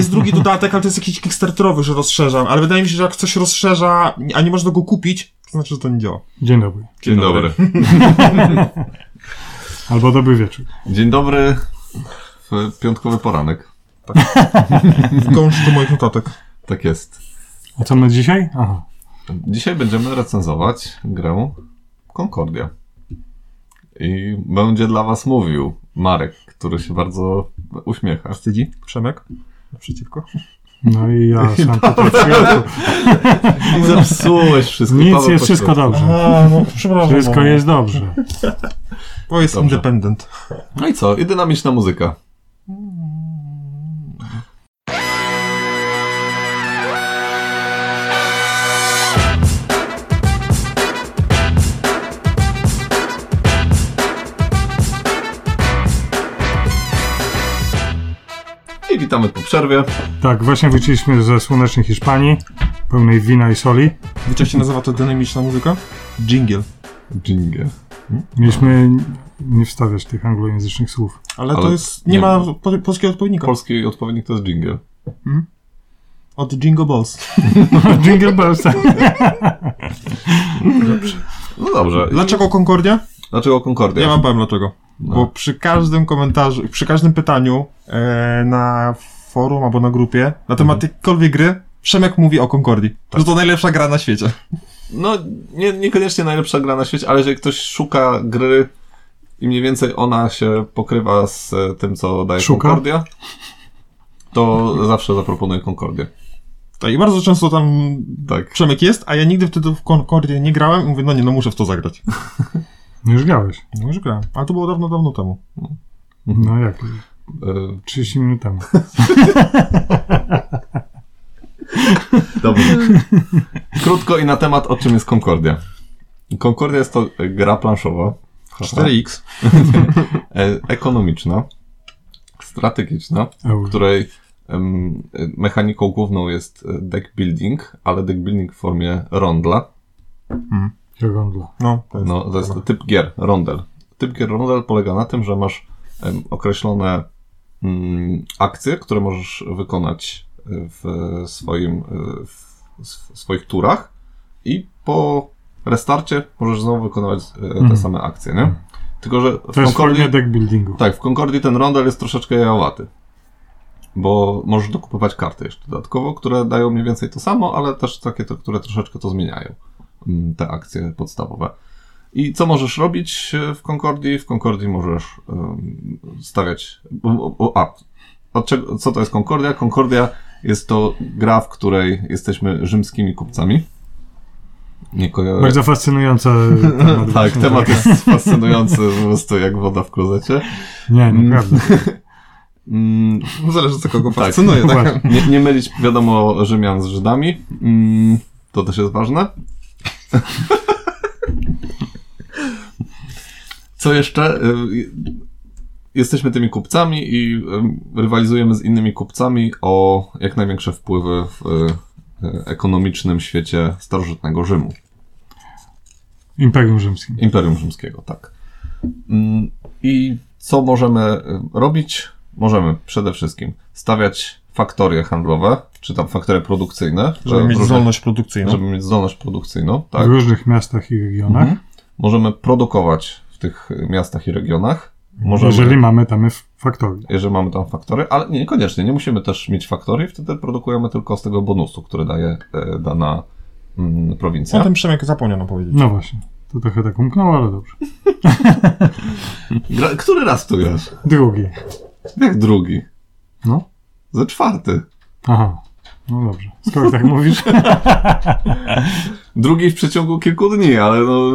Jest drugi dodatek, ale to jest jakiś kickstarterowy, że rozszerzam, ale wydaje mi się, że jak coś rozszerza, a nie można go kupić, to znaczy, że to nie działa. Dzień dobry. Dzień dobry. Albo dobry wieczór. Dzień dobry w piątkowy poranek. W gąszczu moich notatek. Tak jest. A co my dzisiaj? Aha. Dzisiaj będziemy recenzować grę Concordia. I będzie dla was mówił Marek, który się bardzo uśmiecha. Wstydzi? Przemek? Naprzeciwko? No i ja sam. I zepsułeś wszystko. Nic Paweł jest wszystko dobrze. A, no. Wszystko jest dobrze. Bo jest Dobrze. independent. No i co? I dynamiczna muzyka. Witamy po przerwie. Tak, właśnie wróciliśmy ze słonecznej Hiszpanii, pełnej wina i soli. Wiecie, jak się nazywa to dynamiczna muzyka? Jingle. Jingle. Mieliśmy nie wstawiać tych anglojęzycznych słów. Ale, Ale to jest, nie, nie ma po, polskiego odpowiednika. Polski odpowiednik to jest jingle. Od Jingle Balls. Jingle bells. tak. No dobrze. Dlaczego Concordia? Dlaczego Concordia? Ja wam powiem dlaczego. No. Bo przy każdym komentarzu, przy każdym pytaniu e, na forum albo na grupie na temat Mhm. jakiejkolwiek gry, Przemek mówi o Concordii. Tak. Że to najlepsza gra na świecie. No, nie, niekoniecznie najlepsza gra na świecie, ale jeżeli ktoś szuka gry i mniej więcej ona się pokrywa z e, tym, co daje Szuka? Concordia, to zawsze zaproponuję Concordię. Tak, i bardzo często tam Tak. Przemek jest, a ja nigdy wtedy w Concordię nie grałem i mówię, no nie, no muszę w to zagrać. Już grałeś. No już grałem, ale to było dawno, dawno temu. No jak? E, 30 minut temu. Dobrze. Krótko i na temat, o czym jest Concordia. Concordia jest to gra planszowa. haha, 4X. e, Ekonomiczna, strategiczna, w której em, mechaniką główną jest deck building, ale deck building w formie rondla. Rondla. No, to jest. No, to jest typ gier, rondel. Typ gier rondel polega na tym, że masz em, określone mm, akcje, które możesz wykonać e, w swoim, e, w, w swoich turach i po restarcie możesz znowu wykonywać e, te Mhm. same akcje, nie? Tylko, że w To jest Concordii, deck buildingu. tak, w Concordii ten rondel jest troszeczkę jajowaty. Bo możesz dokupować karty jeszcze dodatkowo, które dają mniej więcej to samo, ale też takie, to, które troszeczkę to zmieniają. Mm, Te akcje podstawowe. I co możesz robić e, w Concordii? W Concordii możesz stawiać. A, od czego, co to jest Concordia? Concordia jest to gra, w której jesteśmy rzymskimi kupcami. Bardzo fascynująca temat. tak, temat jest fascynujący, po prostu jak woda w klozecie. Nie, naprawdę. Mm, Zależy co kogo Tak. fascynuje, tak? Właśnie. Nie, nie mylić, wiadomo, Rzymian z Żydami. Mm, to też jest ważne. Co jeszcze? Y, Jesteśmy tymi kupcami i y, rywalizujemy z innymi kupcami o jak największe wpływy w y, ekonomicznym świecie starożytnego Rzymu. Imperium Rzymskim. Imperium Rzymskiego, tak. Mm, I co możemy robić? Możemy przede wszystkim stawiać faktorie handlowe, czy tam faktorie produkcyjne. Żeby w mieć różnych- zdolność produkcyjną. żeby mieć zdolność produkcyjną, W tak. różnych miastach i regionach. Mhm. Możemy produkować w tych miastach i regionach. Możemy, Jeżeli mamy tam f- faktorię. jeżeli mamy tam faktory, ale nie, niekoniecznie, nie musimy też mieć faktorii, wtedy produkujemy tylko z tego bonusu, który daje e, dana mm, prowincja. O tym Przemek zapomniał nam powiedzieć. No właśnie. To trochę tak umknęło, ale dobrze. Który raz tu grasz? Drugi. Jak drugi? No. Ze czwarty. Aha. No dobrze. Skoro tak mówisz. Drugi w przeciągu kilku dni, ale no,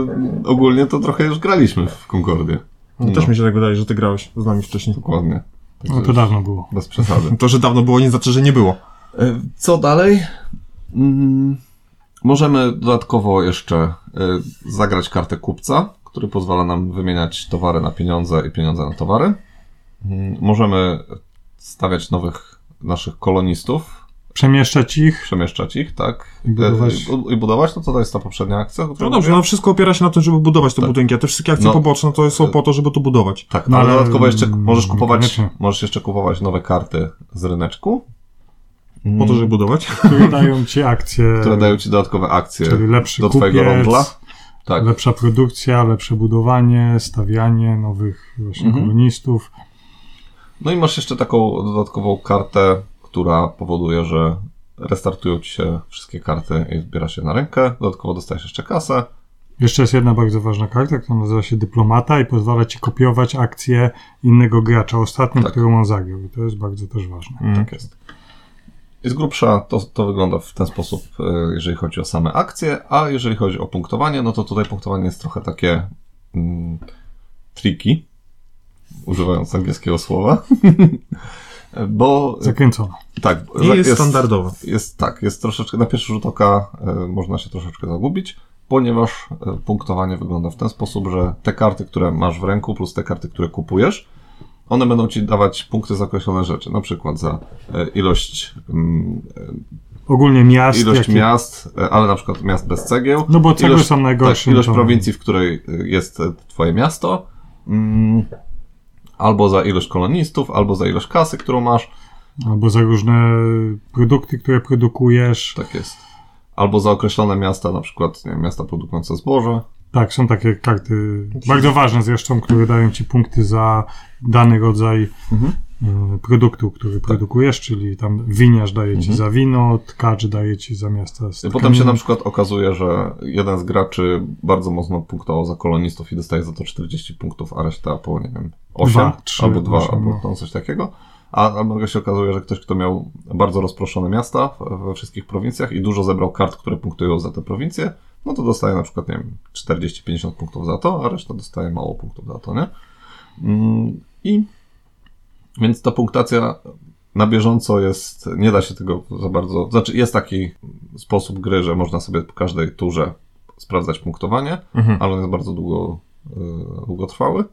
ogólnie to trochę już graliśmy w Concordię. No. Też mi się tak wydaje, że ty grałeś z nami wcześniej. Dokładnie. No to dawno było. Bez przesady. To, że dawno było, nie znaczy, że nie było. E, Co dalej? Mm, możemy dodatkowo jeszcze e, zagrać kartę kupca, który pozwala nam wymieniać towary na pieniądze i pieniądze na towary. Mm, Możemy stawiać nowych naszych kolonistów, Przemieszczać ich. przemieszczać ich, tak? I budować. E, I budować, no to to jest ta poprzednia akcja. No dobrze, mówiłem. no wszystko opiera się na tym, żeby budować te Tak. budynki, a te wszystkie akcje No. poboczne to są po to, żeby to budować. Tak, No ale ale, dodatkowo jeszcze mm, możesz kupować, niekoniecznie. możesz jeszcze kupować nowe karty z ryneczku Po to, żeby budować. które dają ci akcje, które dają ci dodatkowe akcje czyli lepszy do twojego kupiec, rondla. Tak. lepsza produkcja, lepsze budowanie, stawianie nowych właśnie Mhm. kolonistów. No i masz jeszcze taką dodatkową kartę, która powoduje, że restartują ci się wszystkie karty i zbierasz je na rękę. Dodatkowo dostajesz jeszcze kasę. Jeszcze jest jedna bardzo ważna karta, która nazywa się Dyplomata i pozwala ci kopiować akcje innego gracza, ostatnią, Tak. którą on zagrał. I to jest bardzo też ważne. Mm. Tak jest. I z grubsza to, to wygląda w ten sposób, e, jeżeli chodzi o same akcje, a jeżeli chodzi o punktowanie, no to tutaj punktowanie jest trochę takie mm, tricky, używając angielskiego słowa. Bo Zakręcona. tak, Nie za- jest standardowe. Jest tak, jest troszeczkę, na pierwszy rzut oka e, można się troszeczkę zagubić, ponieważ e, punktowanie wygląda w ten sposób, że te karty, które masz w ręku, plus te karty, które kupujesz, one będą ci dawać punkty za określone rzeczy, na przykład za e, ilość, mm, Ogólnie miast. ilość jakie- miast, ale na przykład miast bez cegieł. No bo cegły ilość, są najgorsze. tak, ilość to- prowincji, w której jest twoje miasto, mm, albo za ilość kolonistów, albo za ilość kasy, którą masz. Albo za różne produkty, które produkujesz. Tak jest. Albo za określone miasta, na przykład nie miasta produkujące zboże. Tak, są takie karty bardzo ważne zresztą, które dają ci punkty za dany rodzaj Mhm. y, produktu, który produkujesz, czyli tam winiarz daje ci Mhm. za wino, tkacz daje ci za miasta z I potem się na przykład okazuje, że jeden z graczy bardzo mocno punktował za kolonistów i dostaje za to 40 punktów, a reszta po, nie wiem, 8 Dwa, albo 2, osiem, albo no. no, coś takiego. A albo się okazuje, że ktoś, kto miał bardzo rozproszone miasta we wszystkich prowincjach i dużo zebrał kart, które punktują za te prowincje, no to dostaje na przykład, nie wiem, 40-50 punktów za to, a reszta dostaje mało punktów za to, nie? Mm, I więc ta punktacja na bieżąco jest, nie da się tego za bardzo, znaczy jest taki sposób gry, że można sobie po każdej turze sprawdzać punktowanie, Mhm. ale on jest bardzo długo, y, długotrwały,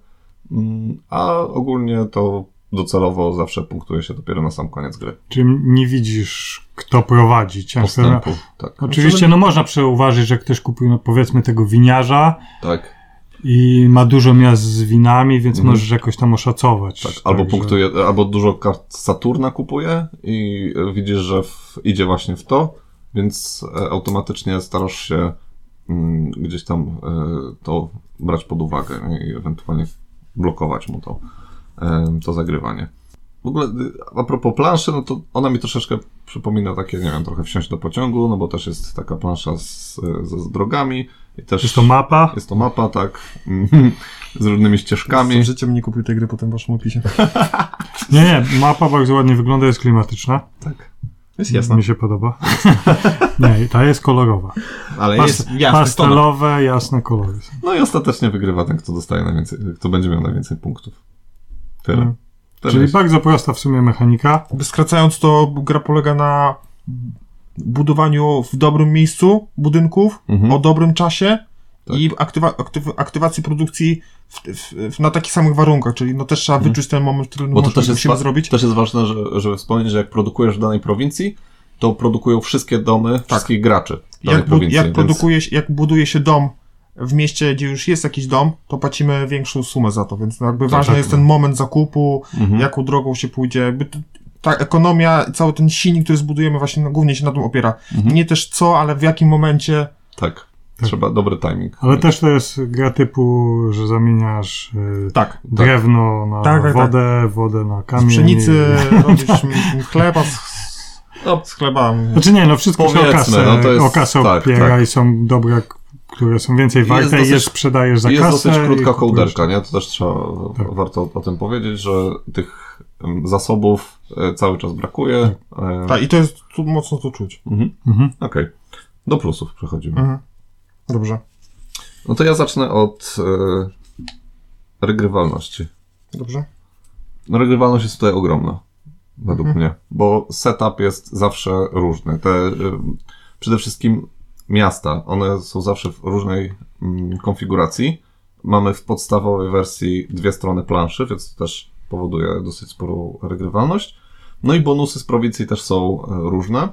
a ogólnie to docelowo zawsze punktuje się dopiero na sam koniec gry. Czyli nie widzisz, kto prowadzi. Ciężko. Postępu, tak. Oczywiście, no można zauważyć, że ktoś kupił, no powiedzmy, tego winiarza Tak, i ma dużo miast z winami, więc Mhm. możesz jakoś tam oszacować. tak. Albo Także- punktuje, albo dużo kart Saturna kupuje i widzisz, że w, idzie właśnie w to, więc e, automatycznie starasz się mm, gdzieś tam e, to brać pod uwagę i ewentualnie blokować mu to, to zagrywanie. W ogóle, y, a propos planszy, no to ona mi troszeczkę przypomina takie, nie wiem, trochę wsiąść do pociągu, no bo też jest taka plansza z, z, z drogami. I też Jest to mapa. Jest to mapa, tak, z różnymi ścieżkami. Z życiem nie kupił tej gry po tym waszym opisie. Nie, nie, mapa bardzo ładnie wygląda, jest klimatyczna. Tak. Jest jasna. Mi się podoba. nie, ta jest kolorowa. Ale Pas, jest jasny tonal. pastelowe, jasne kolory. są. No i ostatecznie wygrywa ten, kto dostaje najwięcej, kto będzie miał najwięcej punktów. Tyle. Mhm. Tyle Czyli jest. bardzo prosta w sumie mechanika. Skracając to, gra polega na budowaniu w dobrym miejscu budynków, Mhm. o dobrym czasie Tak. i aktywa- aktyw- aktywacji produkcji w, w, na takich samych warunkach, czyli no też trzeba wyczuć ten moment, który. Bo to też jest, musimy fa- zrobić. też jest ważne, że, żeby wspomnieć, że jak produkujesz w danej prowincji, to produkują wszystkie domy wszystkich graczy danej Jak, prowincji. jak, więc- produkuje jak buduje się dom w mieście, gdzie już jest jakiś dom, to płacimy większą sumę za to, więc no jakby ważny tak, jest no. ten moment zakupu, Mhm. jaką drogą się pójdzie. Jakby ta ekonomia, cały ten silnik, który zbudujemy, właśnie no, głównie się na tym opiera. Mhm. Nie też co, ale w jakim momencie. Tak. Trzeba dobry timing. Ale też to jest gra typu, że zamieniasz y, Tak. drewno na Tak, tak, wodę, wodę na Z kamień. pszenicy robisz chleba, z, No, z chleba. Znaczy nie, no wszystko się o kasę, no to jest- o kasę tak, opiera tak. i są dobre, które są więcej Jest warte i je dosyć- sprzedajesz za jest kasę. dosyć krótka kołderka, nie? To też trzeba, Tak. warto o tym powiedzieć, że tych zasobów e, cały czas brakuje. E, Tak, i to jest, tu mocno to czuć. Mhm. Mhm. Okej. Do plusów przechodzimy. Mhm. Dobrze, No to ja zacznę od e, regrywalności. dobrze. No, regrywalność jest tutaj ogromna, według Mhm. mnie, bo setup jest zawsze różny. Te, y, przede wszystkim miasta, one są zawsze w różnej mm, konfiguracji. Mamy w podstawowej wersji dwie strony planszy, więc to też powoduje dosyć sporą regrywalność. No i bonusy z prowincji też są e, różne.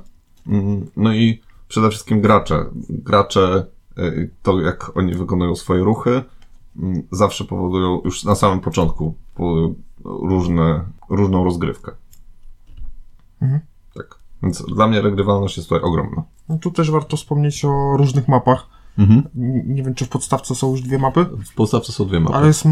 Mm, No i przede wszystkim gracze. Gracze, to jak oni wykonują swoje ruchy, mm, zawsze powodują, już na samym początku, różne, różną rozgrywkę. Mhm. Tak. Więc dla mnie regrywalność jest tutaj ogromna. No, tu też warto wspomnieć o różnych mapach. Mhm. Nie wiem, czy w podstawce są już dwie mapy, W podstawce są dwie mapy. ale jest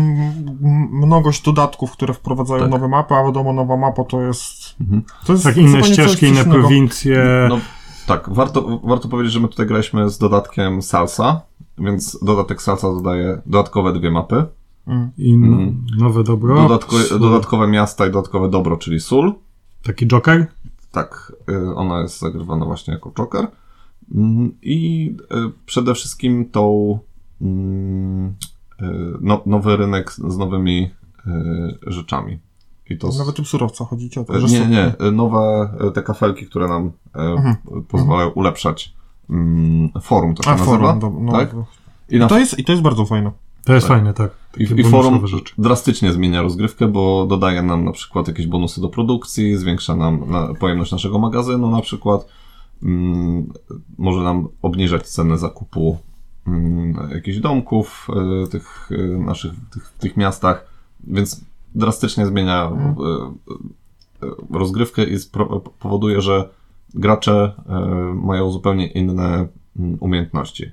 mnogość dodatków, które wprowadzają Tak. nowe mapy, a wiadomo, nowa mapa to jest... Mhm. To jest Tak, inne ścieżki, inne prowincje. No tak, warto, warto powiedzieć, że my tutaj graliśmy z dodatkiem Salsa, więc dodatek Salsa dodaje dodatkowe dwie mapy. Mm. I no, Mhm. nowe dobro. Dodatko, dodatkowe miasta i dodatkowe dobro, czyli sól. Taki Joker? Tak, y, ona jest zagrywana właśnie jako Joker. Mm, I y, przede wszystkim tą mm, y, no, nowy rynek z nowymi rzeczami. I to z, Nawet tu surowca chodzicie o to, że nie, nie, nowe y, te kafelki, które nam y, Mhm. pozwalają ulepszać mm, forum, to się A, nazywa. forum, do, no, tak? to- I, na, to jest, I to jest bardzo fajne. To jest Tak. fajne, tak. i, Takie I forum rzeczy. drastycznie zmienia rozgrywkę, bo dodaje nam na przykład jakieś bonusy do produkcji, zwiększa nam na, pojemność naszego magazynu na przykład, mm, może nam obniżać cenę zakupu mm, jakichś domków y, tych y, naszych, tych, w tych miastach, więc drastycznie zmienia Mhm. y, y, y, rozgrywkę i powoduje, że gracze mają zupełnie inne mm, umiejętności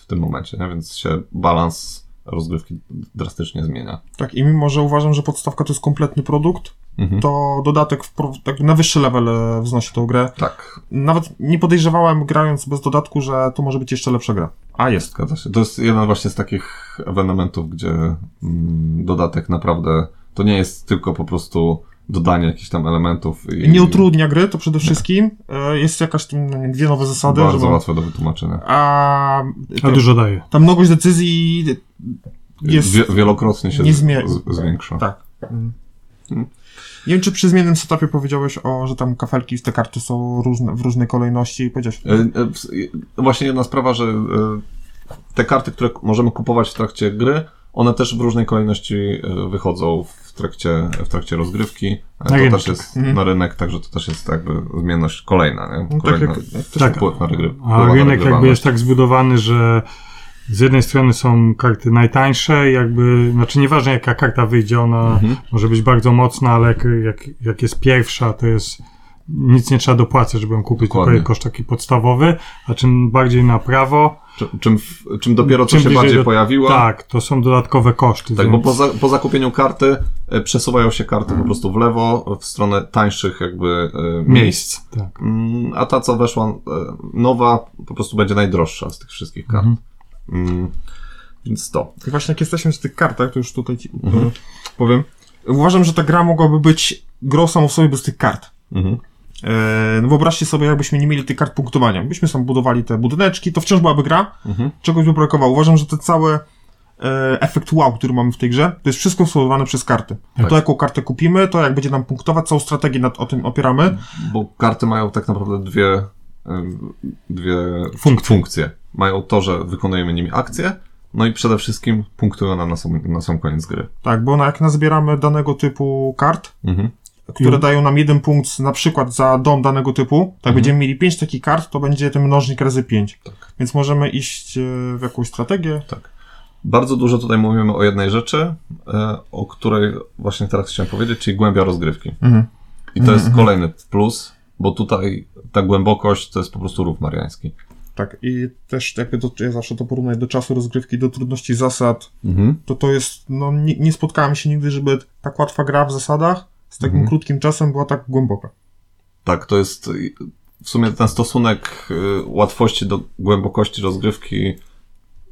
w tym momencie, nie? więc się balans rozgrywki drastycznie zmienia. Tak, i mimo, że uważam, że podstawka to jest kompletny produkt, Mhm. to dodatek wpro- tak na wyższy level e, wznosi tą grę. Tak, Nawet nie podejrzewałem, grając bez dodatku, że to może być jeszcze lepsza gra. A jest. zgadza się. To jest jeden właśnie z takich ewenementów, gdzie mm, dodatek naprawdę to nie jest tylko po prostu dodanie jakichś tam elementów. I, Nie utrudnia gry, to przede wszystkim. E, Jest jakaś tam no nie, dwie nowe zasady. Bardzo żeby- łatwe do wytłumaczenia. A A dużo daje. ta mnogość decyzji jest... Wie, wielokrotnie się nie zwiększa. Tak. Mm. Nie wiem, czy przy zmiennym setupie powiedziałeś, o, że tam kafelki, te karty są różne, w różnej kolejności. Powiedziałeś, E, e, e, Właśnie jedna sprawa, że te karty, które możemy kupować w trakcie gry, one też w różnej kolejności wychodzą w trakcie, w trakcie rozgrywki. Na To rynek. też jest Mhm. na rynek, także to też jest jakby zmienność kolejna, nie? no, tak Kolejna, jak, Tak. wpływ na rynek jakby jest tak zbudowany, że z jednej strony są karty najtańsze, jakby, znaczy nieważne jaka karta wyjdzie, ona Mhm. może być bardzo mocna, ale jak, jak, jak jest pierwsza, to jest nic nie trzeba dopłacać, żeby ją kupić, tylko Dokładnie. jest koszt taki podstawowy, a czym bardziej na prawo, Czym, czym, czym dopiero Czym się bardziej do- pojawiła, tak, to są dodatkowe koszty. Tak, bo więc- po, za, po zakupieniu karty e, przesuwają się karty po prostu w lewo, w stronę tańszych jakby e, miejsc. Tak. Mm, a ta, co weszła e, nowa, po prostu będzie najdroższa z tych wszystkich kart. Mhm. Mm, więc to. I właśnie jak jesteśmy przy tych kartach, to już tutaj ci Mhm. e, powiem. Uważam, że ta gra mogłaby być grą samą w sobie bez tych kart. Mhm. E, no wyobraźcie sobie, jakbyśmy nie mieli tych kart punktowania. Byśmy sam budowali te budyneczki, to wciąż byłaby gra, Mhm. czegoś by brakowało. Uważam, że ten cały e, efekt wow, który mamy w tej grze, to jest wszystko spowodowane przez karty. Tak. To, jaką kartę kupimy, to jak będzie nam punktować, całą strategię nad, o tym opieramy. Bo karty mają tak naprawdę dwie, em, dwie Funkcje. funkcje. Mają to, że wykonujemy nimi akcje, no i przede wszystkim punktują nam na sam, na sam koniec gry. Tak, bo na, jak nazbieramy danego typu kart, Mhm. które Mhm. dają nam jeden punkt na przykład za dom danego typu, tak Mhm. będziemy mieli pięć takich kart, to będzie ten mnożnik razy pięć. Tak. Więc możemy iść e, w jakąś strategię. Tak. Bardzo dużo tutaj mówimy o jednej rzeczy, e, o której właśnie teraz chciałem powiedzieć, czyli głębia rozgrywki. Mhm. I to jest Mhm. kolejny plus, bo tutaj ta głębokość to jest po prostu rów mariański. Tak, i też jakby do, ja zawsze to porównuję do czasu rozgrywki, do trudności zasad, Mhm. to to jest, no nie, nie spotkałem się nigdy, żeby tak łatwa gra w zasadach z takim Mhm. krótkim czasem była tak głęboka. Tak, to jest w sumie ten stosunek y, łatwości do głębokości rozgrywki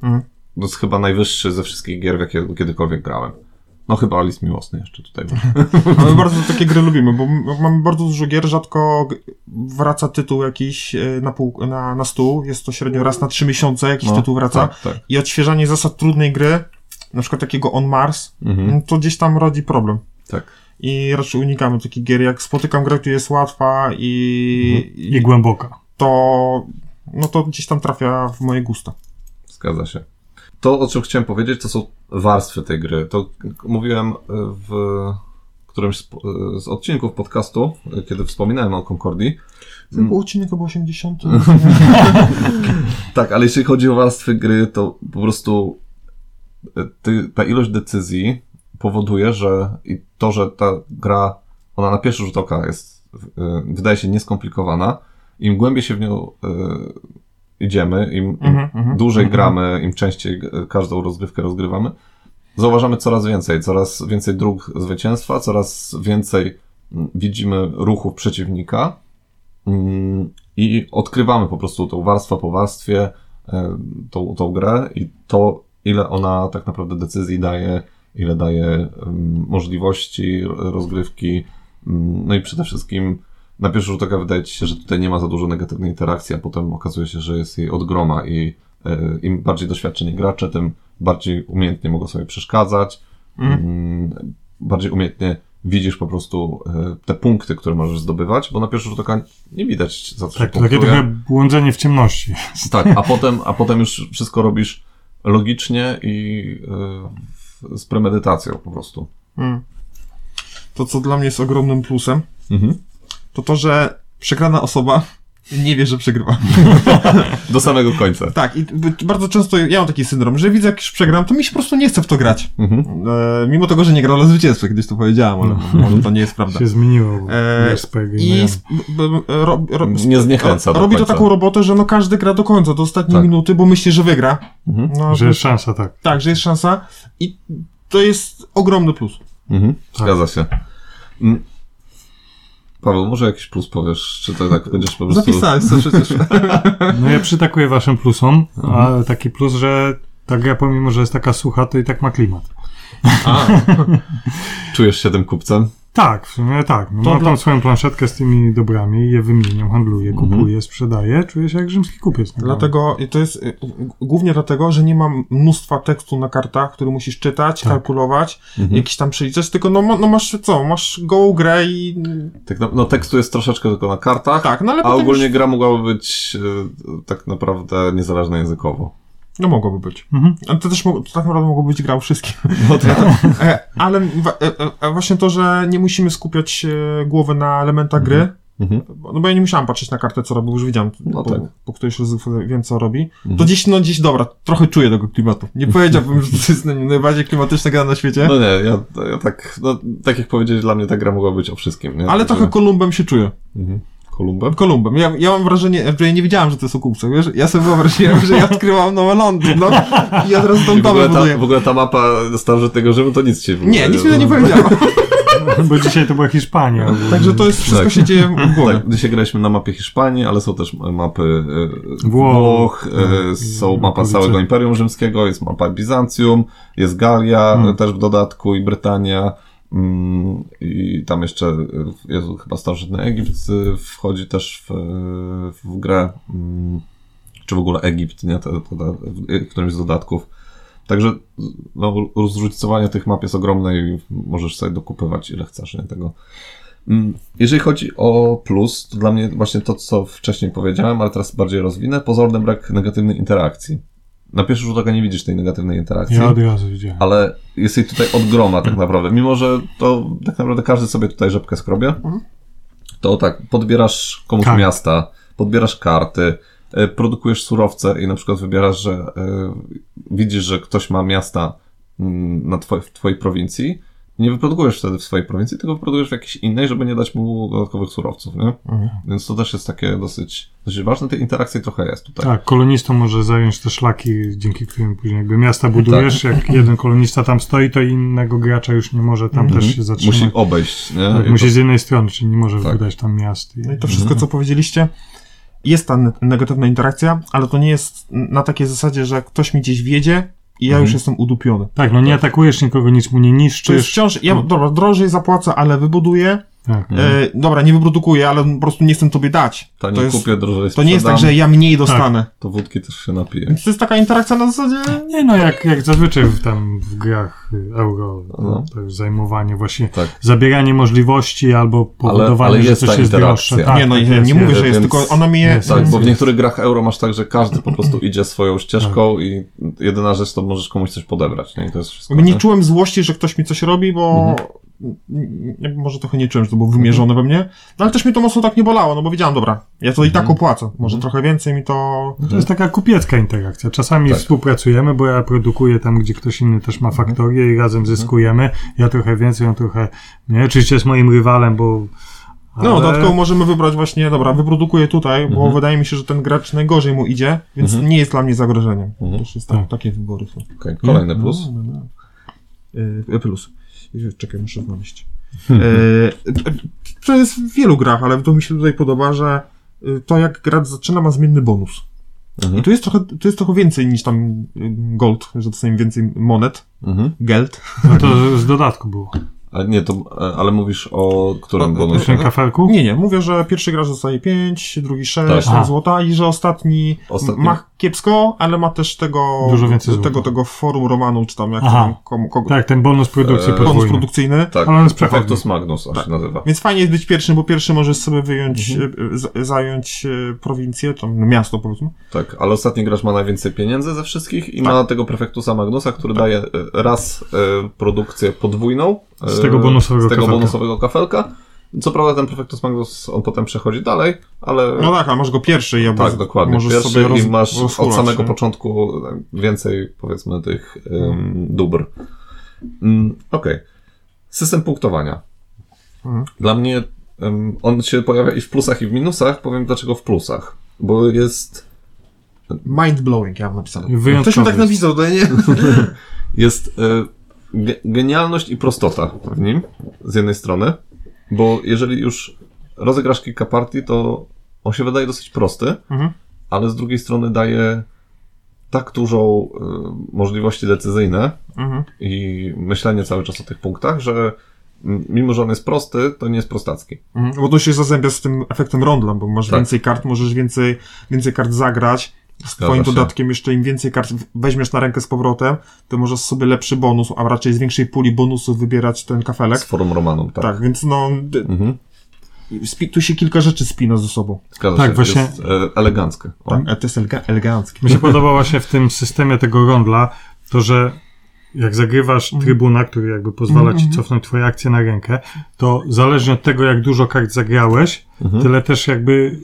Mhm. to jest chyba najwyższy ze wszystkich gier, w jakie kiedykolwiek grałem. No chyba List Miłosny jeszcze tutaj. był. A my bardzo takie gry lubimy, bo mamy bardzo dużo gier, rzadko wraca tytuł jakiś e, na, pół, na, na stół, jest to średnio raz na trzy miesiące jakiś No, tytuł wraca. Tak, tak. I odświeżanie zasad trudnej gry, na przykład takiego On Mars, Mhm. to gdzieś tam rodzi problem. tak. I raczej unikamy takich gier. Jak spotykam grę, która jest łatwa i, Mhm. I głęboka. to, no to gdzieś tam trafia w moje gusta. Zgadza się. To, o czym chciałem powiedzieć, to są warstwy tej gry. To mówiłem y, w którymś z, z odcinków podcastu, y, kiedy wspominałem o Concordii. To był odcinek chyba 80. Tak, ale jeśli chodzi o warstwy gry, to po prostu y, ty, ta ilość decyzji powoduje, że i to, że ta gra, ona na pierwszy rzut oka jest wydaje się nieskomplikowana, im głębiej się w nią idziemy, im, im Mhm, mhm, dłużej mhm. gramy, im częściej każdą rozgrywkę rozgrywamy, zauważamy coraz więcej, coraz więcej dróg zwycięstwa, coraz więcej mm, widzimy ruchów przeciwnika mm, i odkrywamy po prostu tą warstwę po warstwie e, tą, tą grę i to, ile ona tak naprawdę decyzji daje, ile daje em, możliwości rozgrywki, mm, no i przede wszystkim na pierwszy rzut oka wydaje ci się, że tutaj nie ma za dużo negatywnej interakcji, a potem okazuje się, że jest jej od groma i e, im bardziej doświadczeni gracze, tym bardziej umiejętnie mogą sobie przeszkadzać, Mhm. mm, bardziej umiejętnie widzisz po prostu e, te punkty, które możesz zdobywać, bo na pierwszy rzut oka nie widać za co Tak, się takie trochę błądzenie w ciemności. Tak, a potem, a potem już wszystko robisz logicznie i e, z premedytacją po prostu. Mm. To, co dla mnie jest ogromnym plusem, Mhm. To to, że przegrana osoba nie wie, że przegrywa. Do samego końca. Tak, i bardzo często ja mam taki syndrom, że widzę, jak już przegram, to mi się po prostu nie chce w to grać. Mhm. E, mimo tego, że nie grał na zwycięstwo, kiedyś to powiedziałem, ale może to nie jest prawda. Się zmieniło. E, I b- ro, ro, Nie zniechęca do robi to taką robotę, że no każdy gra do końca, do ostatniej Tak. minuty, bo myśli, że wygra. Mhm. No, Że jest szansa, tak. Tak, że jest szansa i to jest ogromny plus. Mhm. Tak. Zgadza się. Paweł, może jakiś plus powiesz, czy to tak będziesz po prostu... Zapisałeś to przecież. No ja przytakuję waszym plusom, a taki plus, że ta gra pomimo, że jest taka sucha, to i tak ma klimat. A, Czujesz się tym kupcem? Tak, w sumie tak. No, To mam dla- tam swoją planszetkę z tymi dobrami, je wymieniam, handluję, Mhm. kupuję, sprzedaję, czuję się jak rzymski kupiec. naprawdę. dlatego, i to jest y, głównie dlatego, że nie mam mnóstwa tekstu na kartach, który musisz czytać, Tak. kalkulować, Mhm. jakiś tam przeliczać, tylko no, no masz co, masz gołą grę i Tak, no, no tekstu jest troszeczkę tylko na kartach, tak, no ale a ogólnie już, gra mogłaby być e, tak naprawdę niezależna językowo. No mogłoby być. Mhm. To też to tak naprawdę mogło być gra o wszystkim. No tak. E, ale e, e, właśnie to, że nie musimy skupiać głowy na elementach gry, Mhm. no bo ja nie musiałem patrzeć na kartę, co robi, bo już widziałem, No po, tak. po którejś wiem, co robi. Mhm. To gdzieś, no gdzieś, dobra, trochę czuję tego klimatu. Nie powiedziałbym, że to jest naj- najbardziej klimatyczna gra na świecie, No nie, ja, ja tak, no, tak jak powiedziałeś, dla mnie ta gra mogła być o wszystkim, nie? ale trochę Kolumbem się czuję. Mhm. Kolumbem? Kolumbem. Ja, ja mam wrażenie, że ja nie wiedziałem, że to jest okupce, wiesz? Ja sobie wyobraziłem, że ja odkrywam Nowe Londyn, no. I ja teraz tą I w, ogóle domę ta, buduję. w ogóle ta mapa starożytnego Rzymu to nic ci w ogóle Nie, nic mi to nie powiedziała. Bo dzisiaj to była Hiszpania. Także to jest, wszystko Tak. się dzieje w głowie. Tak, dzisiaj graliśmy na mapie Hiszpanii, ale są też mapy e, Włoch. Włoch, e, Tak. są mapa całego Imperium Rzymskiego, jest mapa Bizancjum, jest Galia Hmm. e, też w dodatku i Brytania. Mm, I tam jeszcze jest chyba starożytny Egipt e, wchodzi też w, w grę. mm, Czy w ogóle Egipt, nie? To, w którymś z dodatków. Także no, rozróżnicowanie tych map jest ogromne i możesz sobie dokupywać ile chcesz nie, tego. Mm, Jeżeli chodzi o plus, to dla mnie właśnie to, co wcześniej powiedziałem, ale teraz bardziej rozwinę, pozorny brak negatywnej interakcji. Na pierwszy rzut oka nie widzisz tej negatywnej interakcji, Ja od razu widziałem. ale jest jej tutaj od groma tak naprawdę. Mimo, że to tak naprawdę każdy sobie tutaj rzepkę skrobie, Mhm. to tak, podbierasz komuś Tak. miasta, podbierasz karty, y, produkujesz surowce i na przykład wybierasz, że y, widzisz, że ktoś ma miasta mm, na twoj, w twojej prowincji, nie wyprodukujesz wtedy w swojej prowincji, tylko wyprodukujesz w jakiejś innej, żeby nie dać mu dodatkowych surowców, nie? Mhm. Więc to też jest takie dosyć, dosyć ważne, tej interakcji trochę jest tutaj. Tak, kolonistą może zająć te szlaki, dzięki którym później jakby miasta budujesz, Tak. jak jeden kolonista tam stoi, to innego gracza już nie może tam Mhm. też się zatrzymać. Musi obejść, nie? tak, musi to- z jednej strony, czyli nie może Tak. wydać tam miast. I... No i to wszystko, co powiedzieliście, jest ta ne- negatywna interakcja, ale to nie jest na takiej zasadzie, że ktoś mi gdzieś wiedzie i ja Mhm. już jestem udupiony. Tak, no nie atakujesz nikogo, nic mu nie To jest niszczysz. wciąż, ja Mhm. dobra, drożej zapłacę, ale wybuduję, Tak. Mhm. e, dobra, nie wyprodukuję, ale po prostu nie chcę tobie dać. Taniej to jest, kupię, drożej to nie jest tak, że ja mniej dostanę. To wódki też się napije. Więc to jest taka interakcja na zasadzie... Nie no, jak, jak zazwyczaj w, tam w grach y, euro, No. to jest zajmowanie właśnie, Tak. zabieranie możliwości albo powodowanie, ale że jest coś jest interakcja. droższe. Tak, nie, no tak ja jest, nie mówię, jest. że jest, więc- tylko ona mnie... jest, Tak, bo w niektórych grach euro masz tak, że każdy po prostu idzie swoją ścieżką i jedyna rzecz to możesz komuś coś podebrać, nie? I to jest wszystko. Nie nie? czułem złości, że ktoś mi coś robi, bo jakby może trochę nie czułem, że to było wymierzone we mnie, no ale też mi to mocno tak nie bolało, no bo wiedziałem, dobra, ja to i tak opłacę, może trochę więcej mi to... To jest taka kupiecka interakcja. Czasami Tak. współpracujemy, bo ja produkuję tam, gdzie ktoś inny też ma faktorię i razem zyskujemy. Ja trochę więcej, on trochę nie. Oczywiście jest moim rywalem, bo No, Ale- dodatkowo możemy wybrać właśnie, dobra, wyprodukuję tutaj, bo Mhm. wydaje mi się, że ten gracz najgorzej mu idzie, więc Mhm. nie jest dla mnie zagrożeniem. Mhm. Też jest tak, Tak. takie wybory są. Okej, Kolejny No, plus. no, no. E, plus. Czekaj, muszę znaleźć. Hmm. E, to jest w wielu grach, ale to mi się tutaj podoba, że y, to jak gracz zaczyna ma zmienny bonus. I Mhm. tu jest trochę, tu jest trochę więcej niż tam y, gold, że dostajemy więcej monet, Mhm. geld. No to z dodatku było. A nie, to, e, ale mówisz o którym bonusie? tym kafelku? Nie, nie, mówię, że pierwszy gracz dostaje 5, drugi 6 Tak. Złota i że ostatni, Ostatni- ma kiepsko, ale ma też tego, Dużo więcej złota. tego, tego forum romanu, czy tam jak Aha. tam, komu, kogo, Tak, ten bonus produkcji Eee, bonus produkcyjny. Tak, Ale on jest. Perfectus Magnus, aż Tak. się nazywa. Więc fajnie jest być pierwszym, bo pierwszy możesz sobie wyjąć, Mhm. e, z, zająć e, prowincję, tam miasto powiedzmy. Tak, ale ostatni gracz ma najwięcej pieniędzy ze wszystkich i Tak. ma tego Prefektusa Magnusa, który daje e, raz e, produkcję podwójną. Z tego bonusowego z tego kafelka. bonusowego kafelka. Co prawda ten Prefektus Magnus, on potem przechodzi dalej, ale... No tak, ale masz go pierwszy i jakby Tak, dokładnie. możesz Pierwszy sobie roz, i masz od samego nie? początku więcej, powiedzmy, tych um, dóbr. Mm, Okej. System punktowania. Mhm. Dla mnie em, on się pojawia i w plusach, i w minusach. Powiem dlaczego w plusach. Bo jest Mind blowing, ja mam napisane. Wyjątkowy Ktoś mi tak napisał, to nie? jest e, ge genialność i prostota w nim, z jednej strony, bo jeżeli już rozegrasz kilka partii, to on się wydaje dosyć prosty, Mhm. ale z drugiej strony daje tak dużo e, możliwości decyzyjne Mhm. i myślenie cały czas o tych punktach, że mimo, że on jest prosty, to nie jest prostacki. Mhm. Bo to się zazębia z tym efektem rondla, bo masz Tak. więcej kart, możesz więcej, więcej kart zagrać. Z Zgadza twoim się. dodatkiem jeszcze im więcej kart weźmiesz na rękę z powrotem, to możesz sobie lepszy bonus, a raczej z większej puli bonusów wybierać ten kafelek. Z forum Romanum, tak. Tak, więc no, Mhm. tu się kilka rzeczy spina ze sobą. Zgadza Tak, się, właśnie- jest e, eleganckie. O. Tak, to jest elega- eleganckie. Mi się podoba właśnie w tym systemie tego rondla to, że jak zagrywasz Mhm. trybuna, który jakby pozwala ci Mhm. cofnąć twoje akcje na rękę, to zależnie od tego, jak dużo kart zagrałeś, Mhm. tyle też jakby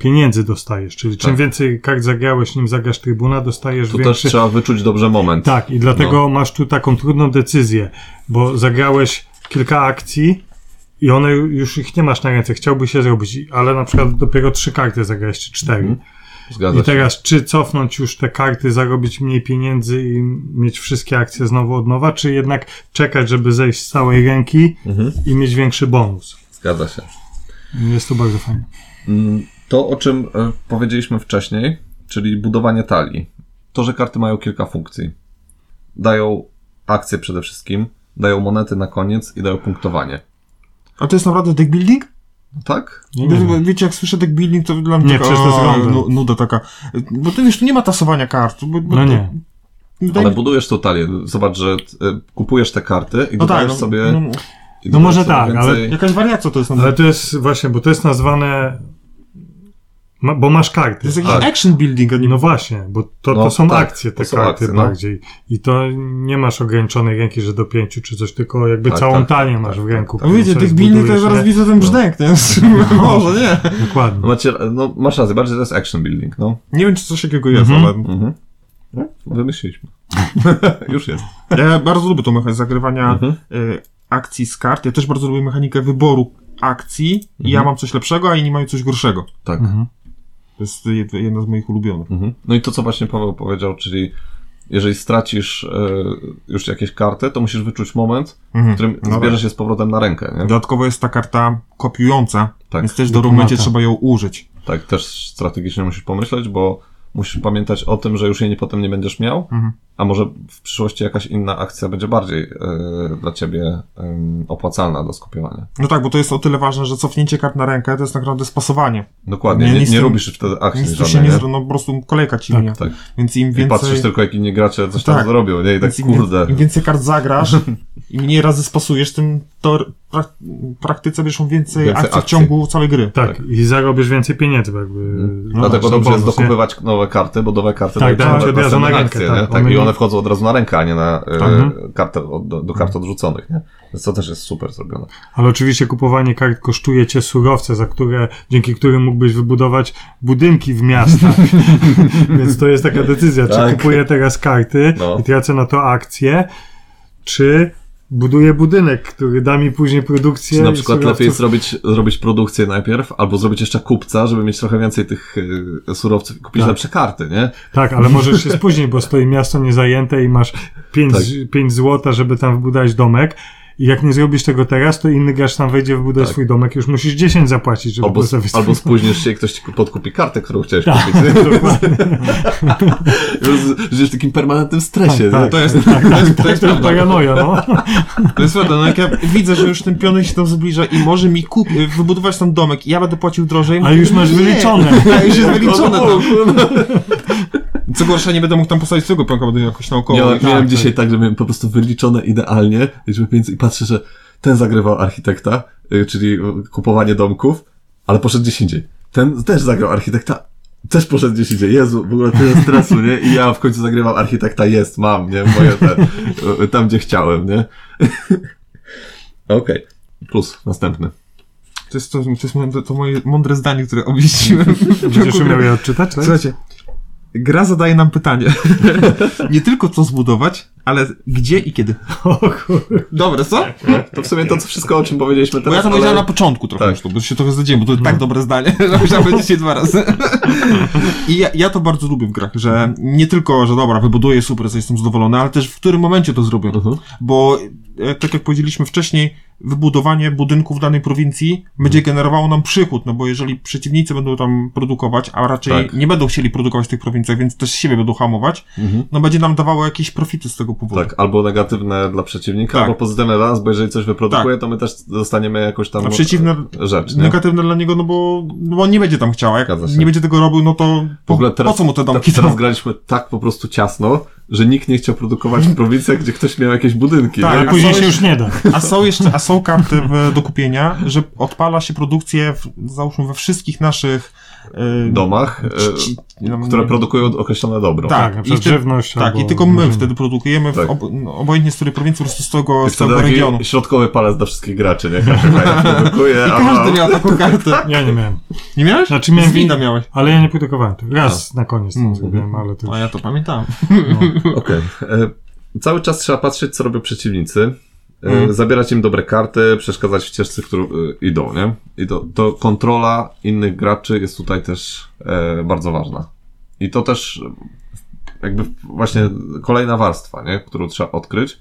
pieniędzy dostajesz. Czyli czym Tak. więcej kart zagrałeś, nim zagrasz trybuna, dostajesz Tu też większy... trzeba wyczuć dobrze moment. Tak, i dlatego No. masz tu taką trudną decyzję, bo zagrałeś kilka akcji i one już ich nie masz na ręce, chciałbyś je zrobić, ale na przykład dopiero trzy karty zagrałeś, czy cztery. Mhm. Zgadza I się. teraz, czy cofnąć już te karty, zarobić mniej pieniędzy i mieć wszystkie akcje znowu od nowa, czy jednak czekać, żeby zejść z całej ręki Mhm. i mieć większy bonus? Zgadza się. Jest to bardzo fajne. Mm, To, o czym e, powiedzieliśmy wcześniej, czyli budowanie talii. To, że karty mają kilka funkcji. Dają akcje przede wszystkim, dają monety na koniec i dają punktowanie. A to jest naprawdę deck building? Tak? Nie, nie wiem. Wiecie, jak słyszę deck building, to dla mnie Nie, taka, to nuda taka. Bo to wiesz, tu nie ma tasowania kart. Bo, bo No to- nie. Wydaje Ale budujesz tą talię. Zobacz, że e, kupujesz te karty i no tak, dodajesz no, sobie... no, No może tak, ale- jakaś wariacja to jest. Ale to jest właśnie, bo to jest nazwane, ma, bo masz to karty. jest jakiś tak. action building, nie No właśnie, bo to, No to są tak, akcje, to te są karty akcje, no. bardziej. I to nie masz ograniczonej ręki, że do pięciu czy coś, tylko jakby Tak, całą tak, talię tak, masz tak, w ręku. tak, No wiecie, sobie building to zaraz widzę ten brzdęk, nie? Może nie. Dokładnie. No, macie, no, masz rację, bardziej to jest action building, no. Nie wiem, czy coś takiego jest, Mhm. ale Mhm. No, wymyśliliśmy. Już jest. ja bardzo lubię tą mechanikę zagrywania Mhm. y, akcji z kart. Ja też bardzo lubię mechanikę wyboru akcji ja Mhm. mam coś lepszego, a inni mają coś gorszego. Tak. To jest jed- jedna z moich ulubionych. Mhm. No i to, co właśnie Paweł powiedział, czyli jeżeli stracisz e, już jakieś karty, to musisz wyczuć moment, w Mhm. którym No zbierzesz je z powrotem na rękę, nie? Dodatkowo jest ta karta kopiująca, Tak. więc też w dobrym momencie trzeba ją użyć. Tak, też strategicznie musisz pomyśleć, bo musisz pamiętać o tym, że już jej nie, potem nie będziesz miał, Mhm. a może w przyszłości jakaś inna akcja będzie bardziej e, dla ciebie opłacalna do skopiowania. No tak, bo to jest o tyle ważne, że cofnięcie kart na rękę to jest tak naprawdę spasowanie. Dokładnie, Nie, nie, nie, tu- robisz wtedy akcji Nic tu się żadnej, nie nie? zrobi, no po prostu kolejka ci Tak. Tak. Więc im I więcej... patrzysz tylko, jak inni gracze coś tam Tak. zrobią, nie? I tak, Więc im, kurde. Im więcej kart zagrasz, im mniej razy spasujesz, tym to pra, praktyce wieszą więcej, Więcej akcji w akcji. ciągu całej gry. Tak, Tak. i zarobisz więcej pieniędzy, jakby. No, Dlatego dobrze jest bonus, nie? dokupywać nowe karty, bo nowe karty Tak, dają ci od razu na rękę, akcje, tak. nie? tak. One I nie- one wchodzą od razu na rękę, a nie na e, Mhm. kartę, do, do kart odrzuconych, nie? Więc to też jest super zrobione. Ale oczywiście kupowanie kart kosztuje cię surowce, za które, dzięki którym mógłbyś wybudować budynki w miastach. Więc to jest taka decyzja, czy Tak. kupuję teraz karty No. i tracę na to akcje, czy buduję budynek, który da mi później produkcję. Czy na przykład lepiej zrobić, zrobić produkcję najpierw, albo zrobić jeszcze kupca, żeby mieć trochę więcej tych y, surowców i kupić Tak. lepsze karty, nie? Tak, ale możesz się spóźnić, bo stoi miasto niezajęte i masz 5, Tak. pięć złota, żeby tam wybudować domek. I jak nie zrobisz tego teraz, to inny gracz tam wejdzie, wybuduje Tak. swój domek, już musisz 10 zapłacić, żeby Albo, postawić albo spóźnisz się i ktoś ci podkupi kartę, którą chciałeś Tak, kupić. Żyjesz w takim permanentnym stresie. nie? tak, To jest, tak, to jest, to To jest jest prawda. paranoja, no. To jest prawda, no jak ja widzę, że już ten pionek się tam zbliża i może mi kup, wybudować tam domek i ja będę płacił drożej. A już masz Nie. wyliczone. A już jest wyliczone to. Co gorsza, nie będę mógł tam postawić swojego pionka, będę jakoś naokoło. Tak, miałem tak. dzisiaj tak, że miałem po prostu wyliczone idealnie, i patrzę, że ten zagrywał architekta, y, czyli kupowanie domków, ale poszedł gdzieś indziej. Ten też zagrał architekta, też poszedł gdzieś indziej. Jezu, w ogóle tyle stresu, nie? I ja w końcu zagrywam architekta, jest, mam, nie? Moje te, y, tam gdzie chciałem, nie? Okej. Plus, następny. To jest, to, to jest to moje mądre zdanie, które obieściłem. Będziesz umiał je odczytać, tak? Słuchajcie, gra zadaje nam pytanie. nie tylko co zbudować, ale gdzie i kiedy. O. Dobre, co? To w sumie to co wszystko, o czym powiedzieliśmy Bo teraz, ja to ale... powiedziałem na początku trochę Tak. już, to, bo się trochę zdradziłem, bo to jest tak dobre zdanie, że musiałem powiedzieć je dwa razy. I ja, ja to bardzo lubię w grach, że nie tylko, że dobra, wybuduję super, że jestem zadowolony, ale też w którym momencie to zrobię. Mhm. Bo e, tak jak powiedzieliśmy wcześniej, wybudowanie budynków w danej prowincji będzie generowało nam przychód, no bo jeżeli przeciwnicy będą tam produkować, a raczej Tak. nie będą chcieli produkować w tych prowincjach, więc też siebie będą hamować, Mhm. no będzie nam dawało jakieś profity z tego powodu. Tak, albo negatywne dla przeciwnika, Tak. albo pozytywne dla nas, bo jeżeli coś wyprodukuje, to my też dostaniemy jakąś tam A przeciwne rzecz, nie? negatywne dla niego, no bo, no bo on nie będzie tam chciał, jak nie będzie tego robił, no to W ogóle po, teraz, po co mu te domki te, teraz graliśmy tak po prostu ciasno, że nikt nie chciał produkować w prowincjach, gdzie ktoś miał jakieś budynki. Tak, a później się już nie da. A są jeszcze, a są karty w, do kupienia, że odpala się produkcję, w, załóżmy we wszystkich naszych e, domach, e, ci- tam- które produkują określone dobro. Tak, Tak, i ty- żywność Tak, albo i tylko my wtedy produkujemy, Tak. ob, no, obojętnie z której prowincji, po prostu z tego, I z tego taki regionu. środkowy palec dla wszystkich graczy, nie? Każdy fajnie produkuje, I a każdy miał taką kartę. Ja nie miałem. Nie miałeś? Znaczy miałem winda win- miałeś. Ale ja nie produkowałem to. Raz na koniec to Mm. zrobiłem, ale to A ja to pamiętam. no. Okej. E, Cały czas trzeba patrzeć, co robią przeciwnicy. Mm. Zabierać im dobre karty, przeszkadzać w ścieżce, w którą e, idą, nie? I to, to kontrola innych graczy jest tutaj też e, bardzo ważna. I to też jakby właśnie kolejna warstwa, nie? Którą trzeba odkryć.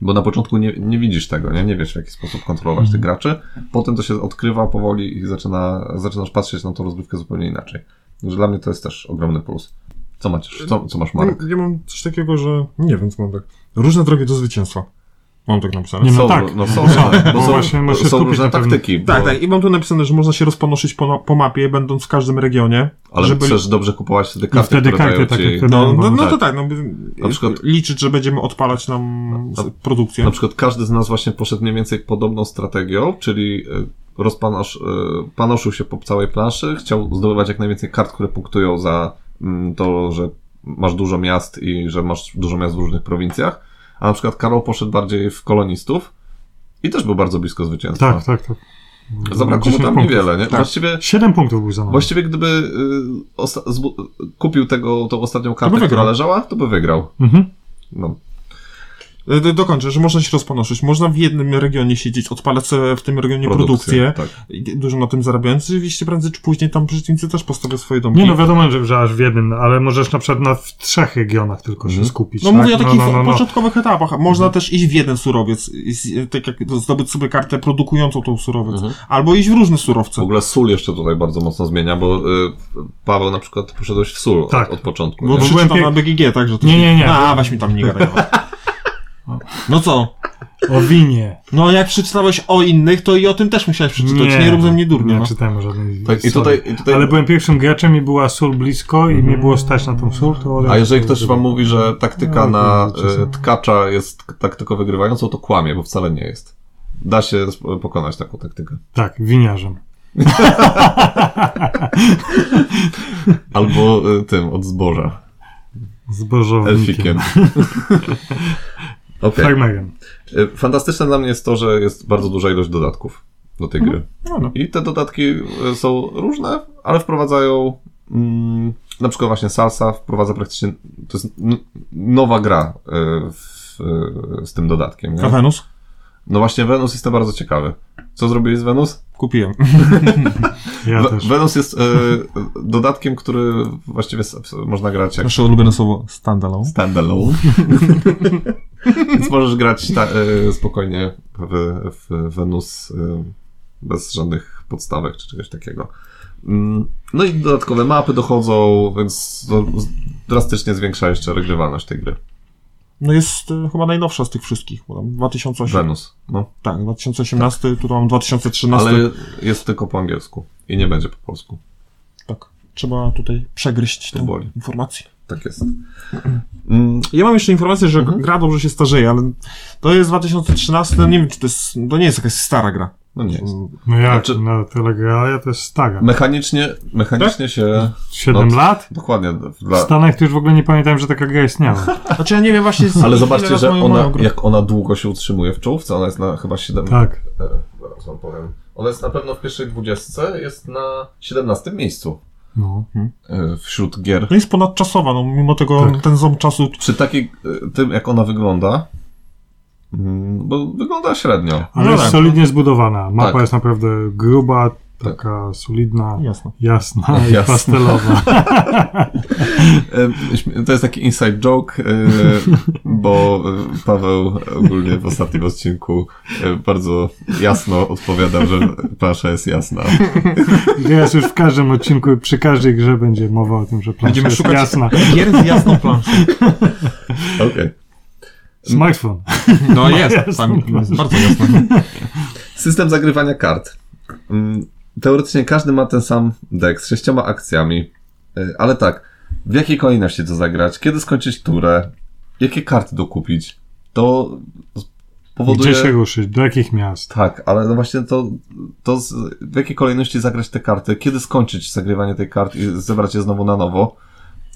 Bo na początku nie, nie widzisz tego, nie? Nie wiesz w jaki sposób kontrolować tych graczy. Potem to się odkrywa powoli i zaczyna, zaczynasz patrzeć na tą rozgrywkę zupełnie inaczej. Także dla mnie to jest też ogromny plus. Co masz, co, co masz Marek? Ja, ja mam coś takiego, że nie wiem, co mam tak. Różne drogi do zwycięstwa. Mam tak napisane. Nie, no są, tak. no są, No są. bo Bo są, właśnie musisz są różne taktyki. Tak, bo, tak. I mam tu napisane, że można się rozpanoszyć po, po mapie, będąc w każdym regionie. Ale żeby... chcesz dobrze kupować wtedy I karty, wtedy które karty takie, ci... No, no, no, no to tak. tak, no, Na przykład- liczyć, że będziemy odpalać nam Na- produkcję. Na przykład każdy z nas właśnie poszedł mniej więcej podobną strategią, czyli e, rozpanosz, e, panoszył się po całej planszy, chciał zdobywać jak najwięcej kart, które punktują za mm, to, że masz dużo miast i że masz dużo miast w różnych prowincjach. A na przykład Karol poszedł bardziej w kolonistów i też był bardzo blisko zwycięstwa. Tak, tak, tak. Zabrakło mu 10 tam punktów. niewiele, nie? Tak. Właściwie Siedem punktów był za nami. Właściwie gdyby y, kupił tego, tą ostatnią kartę, która leżała, to by wygrał. Mhm. No. E, do- Dokończę, że można się rozpanoszyć. Można w jednym regionie siedzieć, odpalać sobie w tym regionie produkcję, Tak. i dużo na tym zarabiając. Oczywiście prędzej czy później tam przeciwnicy też postawią swoje domki. Nie no wiadomo, że, że aż w jednym, ale możesz na przykład na w trzech regionach tylko się Mhm. skupić. No tak? mówię o takich no, no, no. początkowych etapach. Można też iść w jeden surowiec, z- tak jak zdobyć sobie kartę produkującą tą surowiec. Mhm. Albo iść w różne W surowce. ogóle sól jeszcze tutaj bardzo mocno zmienia, bo y, Paweł na przykład poszedłeś w sól Tak. od, od początku. Bo nie? byłem pie- na BGG, tak? Że to Nie, się- nie, nie. A, weź mi tam nie gadaj. No co? O winie. No jak przeczytałeś o innych, to i o tym też musiałeś przeczytać. Nie, nie rób ze mnie durnie. Nie No. czytałem żadnej Tak, i tutaj, i tutaj Ale byłem pierwszym graczem i była sól blisko i mnie było stać na tą sól, to... a jeżeli ktoś wam mówi, że taktyka No, na y, tkacza jest taktyką wygrywającą, to kłamie, bo wcale nie jest. Da się pokonać taką taktykę. Tak, winiarzem. Albo y, tym, od zboża. Zbożownikiem. Elfikiem. Okej. Farmerem. Fantastyczne dla mnie jest to, że jest bardzo duża ilość dodatków do tej gry. No, no. I te dodatki y, są różne, ale wprowadzają mm, na przykład właśnie Salsa wprowadza praktycznie, to jest nowa gra y, w, y, z tym dodatkiem. A Nie? Wenus? No właśnie, Wenus jestem bardzo ciekawy. Co zrobiłeś z Wenus? Kupiłem. Ja też. Wenus jest dodatkiem, który właściwie można grać jak Nasze ulubione słowo standalone. standalone. Więc możesz grać ta, y, spokojnie w, w Wenus y, bez żadnych podstawek czy czegoś takiego. Mm, No i dodatkowe mapy dochodzą, więc drastycznie zwiększa jeszcze regrywalność tej gry. No jest e, chyba najnowsza z tych wszystkich, bo tam 2008. Wenus. No. Tak, 2018, tu mam 2013. Ale jest tylko po angielsku i nie będzie po polsku. Tak. Trzeba tutaj przegryźć tę informację. Tak jest. Mm, Ja mam jeszcze informację, że Mhm. gra dobrze się starzeje, ale to jest 2013, no nie wiem, czy to jest, to nie jest jakaś stara gra. No nie jest. No jak, Znaczy- na Telegralia to jest stara. Mechanicznie, mechanicznie się... 7 no, lat? Dokładnie. W Dla, Stanach to już w ogóle nie pamiętam, że taka gra istniała. Znaczy ja nie wiem właśnie... z- ale zobaczcie, że ona, moją jak ona długo się utrzymuje w czołówce, ona jest na chyba 7... Tak. E, zaraz wam powiem. Ona jest na pewno w pierwszej dwudziestce, jest na 17 miejscu No. e, wśród gier. No jest ponadczasowa, no mimo tego Tak. ten ząb czasu... Przy takiej, e, tym jak ona wygląda, mm, bo wygląda średnio. Ale No jest tak. solidnie zbudowana. Mapa Tak. jest naprawdę gruba, taka solidna, Jasne. jasna i Jasna. pastelowa. To jest taki inside joke, e, bo e, Paweł ogólnie w ostatnim odcinku e, bardzo jasno odpowiadał, że plansza jest jasna. Teraz już w każdym odcinku, przy każdej grze będzie mowa o tym, że plansza Będziemy jest szukać jasna. gier z jasną planszą. Okej. Smartfon. No jest, tam jest bardzo jasne. System zagrywania kart. Mm, Teoretycznie każdy ma ten sam deck z sześcioma akcjami, Y, ale tak, w jakiej kolejności to zagrać, kiedy skończyć turę, jakie karty dokupić, to powoduje... Gdzie się ruszyć, do jakich miast. Tak, ale no właśnie to, to z, w jakiej kolejności zagrać te karty, kiedy skończyć zagrywanie tej kart i zebrać je znowu na nowo,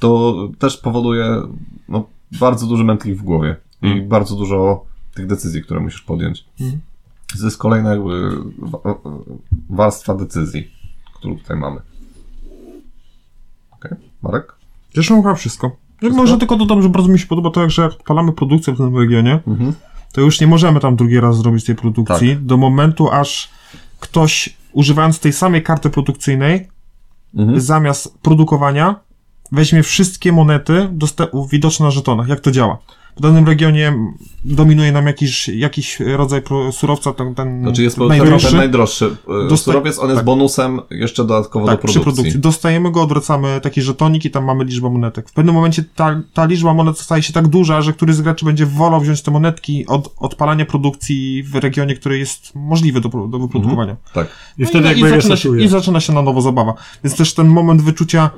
to też powoduje no, bardzo duży mętlik w głowie i bardzo dużo tych decyzji, które musisz podjąć. Mhm. To jest kolejna jakby wa- warstwa decyzji, którą tutaj mamy. Okej, Marek? Wiesz, mam chyba wszystko. Ja może tylko dodam, że bardzo mi się podoba to, jak, że jak odpalamy produkcję w tym regionie, Mhm. to już nie możemy tam drugi raz zrobić tej produkcji do momentu, aż ktoś używając tej samej karty produkcyjnej Mhm. zamiast produkowania weźmie wszystkie monety widoczne na żetonach. Jak to działa? W danym regionie dominuje nam jakiś, jakiś rodzaj surowca, ten, ten Znaczy jest najdroższy. ten najdroższy e, Dosta- surowiec, on jest tak. bonusem jeszcze dodatkowo Tak, do przy produkcji. produkcji. Dostajemy go, odwracamy taki żetonik i tam mamy liczbę monetek. W pewnym momencie ta, ta liczba monet staje się tak duża, że któryś z graczy będzie wolał wziąć te monetki od odpalania produkcji w regionie, który jest możliwy do, do wyprodukowania. Tak. I No wtedy i, jakby i, zaczyna się. I zaczyna się na nowo zabawa. Więc też ten moment wyczucia.